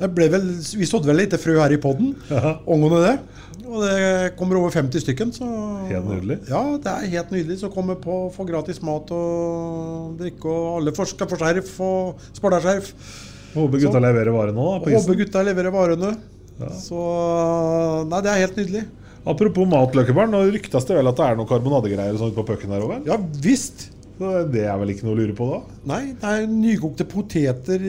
det vel, vi sådde vel litt frø her i poden angående det. Og det kommer over 50 stykken. Så, Helt nydelig. Ja, det er helt nydelig. Så kommer på å få gratis mat og drikke, og alle skal få skjerf og sportarskjerf. Håper gutta Så- leverer vare nå da, på Håper isen. gutta leverer varene. Så Nei, det er helt nydelig. Apropos mat, Løkkebarn. Nå ryktes det vel at det er noen karbonadegreier sånn på pucken her over? Ja visst. Så det er vel ikke noe å lure på da? Nei, det er nykokte poteter,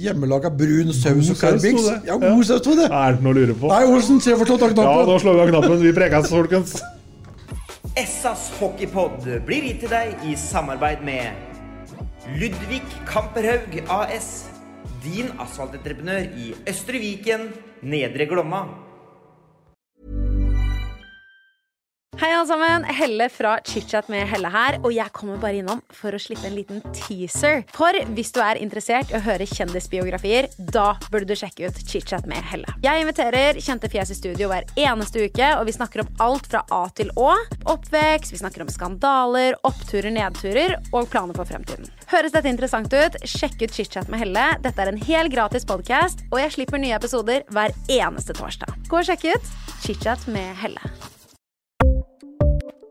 hjemmelaga brun saus og det. Ja, god saus, sto det. Er det noe å lure på? Nei, Olsen, se for slått av Ja, nå slår vi av knappen. Vi prekes, folkens. Essas hockeypod blir gitt til deg i samarbeid med Ludvig Kamperhaug AS. Din asfaltentreprenør i Østre Viken, Nedre Glomma. Hei alle sammen, Helle fra ChitChat med Helle her, og jeg kommer bare innom for å slippe en liten teaser. For hvis du er interessert i å høre kjendisbiografier, da burde du sjekke ut ChitChat med Helle. Jeg inviterer kjente fjes i studio hver eneste uke, og vi snakker om alt fra A til Å. Oppvekst, vi snakker om skandaler, oppturer, nedturer og planer for fremtiden. Høres dette interessant ut? Sjekk ut ChitChat med Helle. Dette er en helt gratis podkast, og jeg slipper nye episoder hver eneste torsdag. Gå og sjekk ut ChitChat med Helle.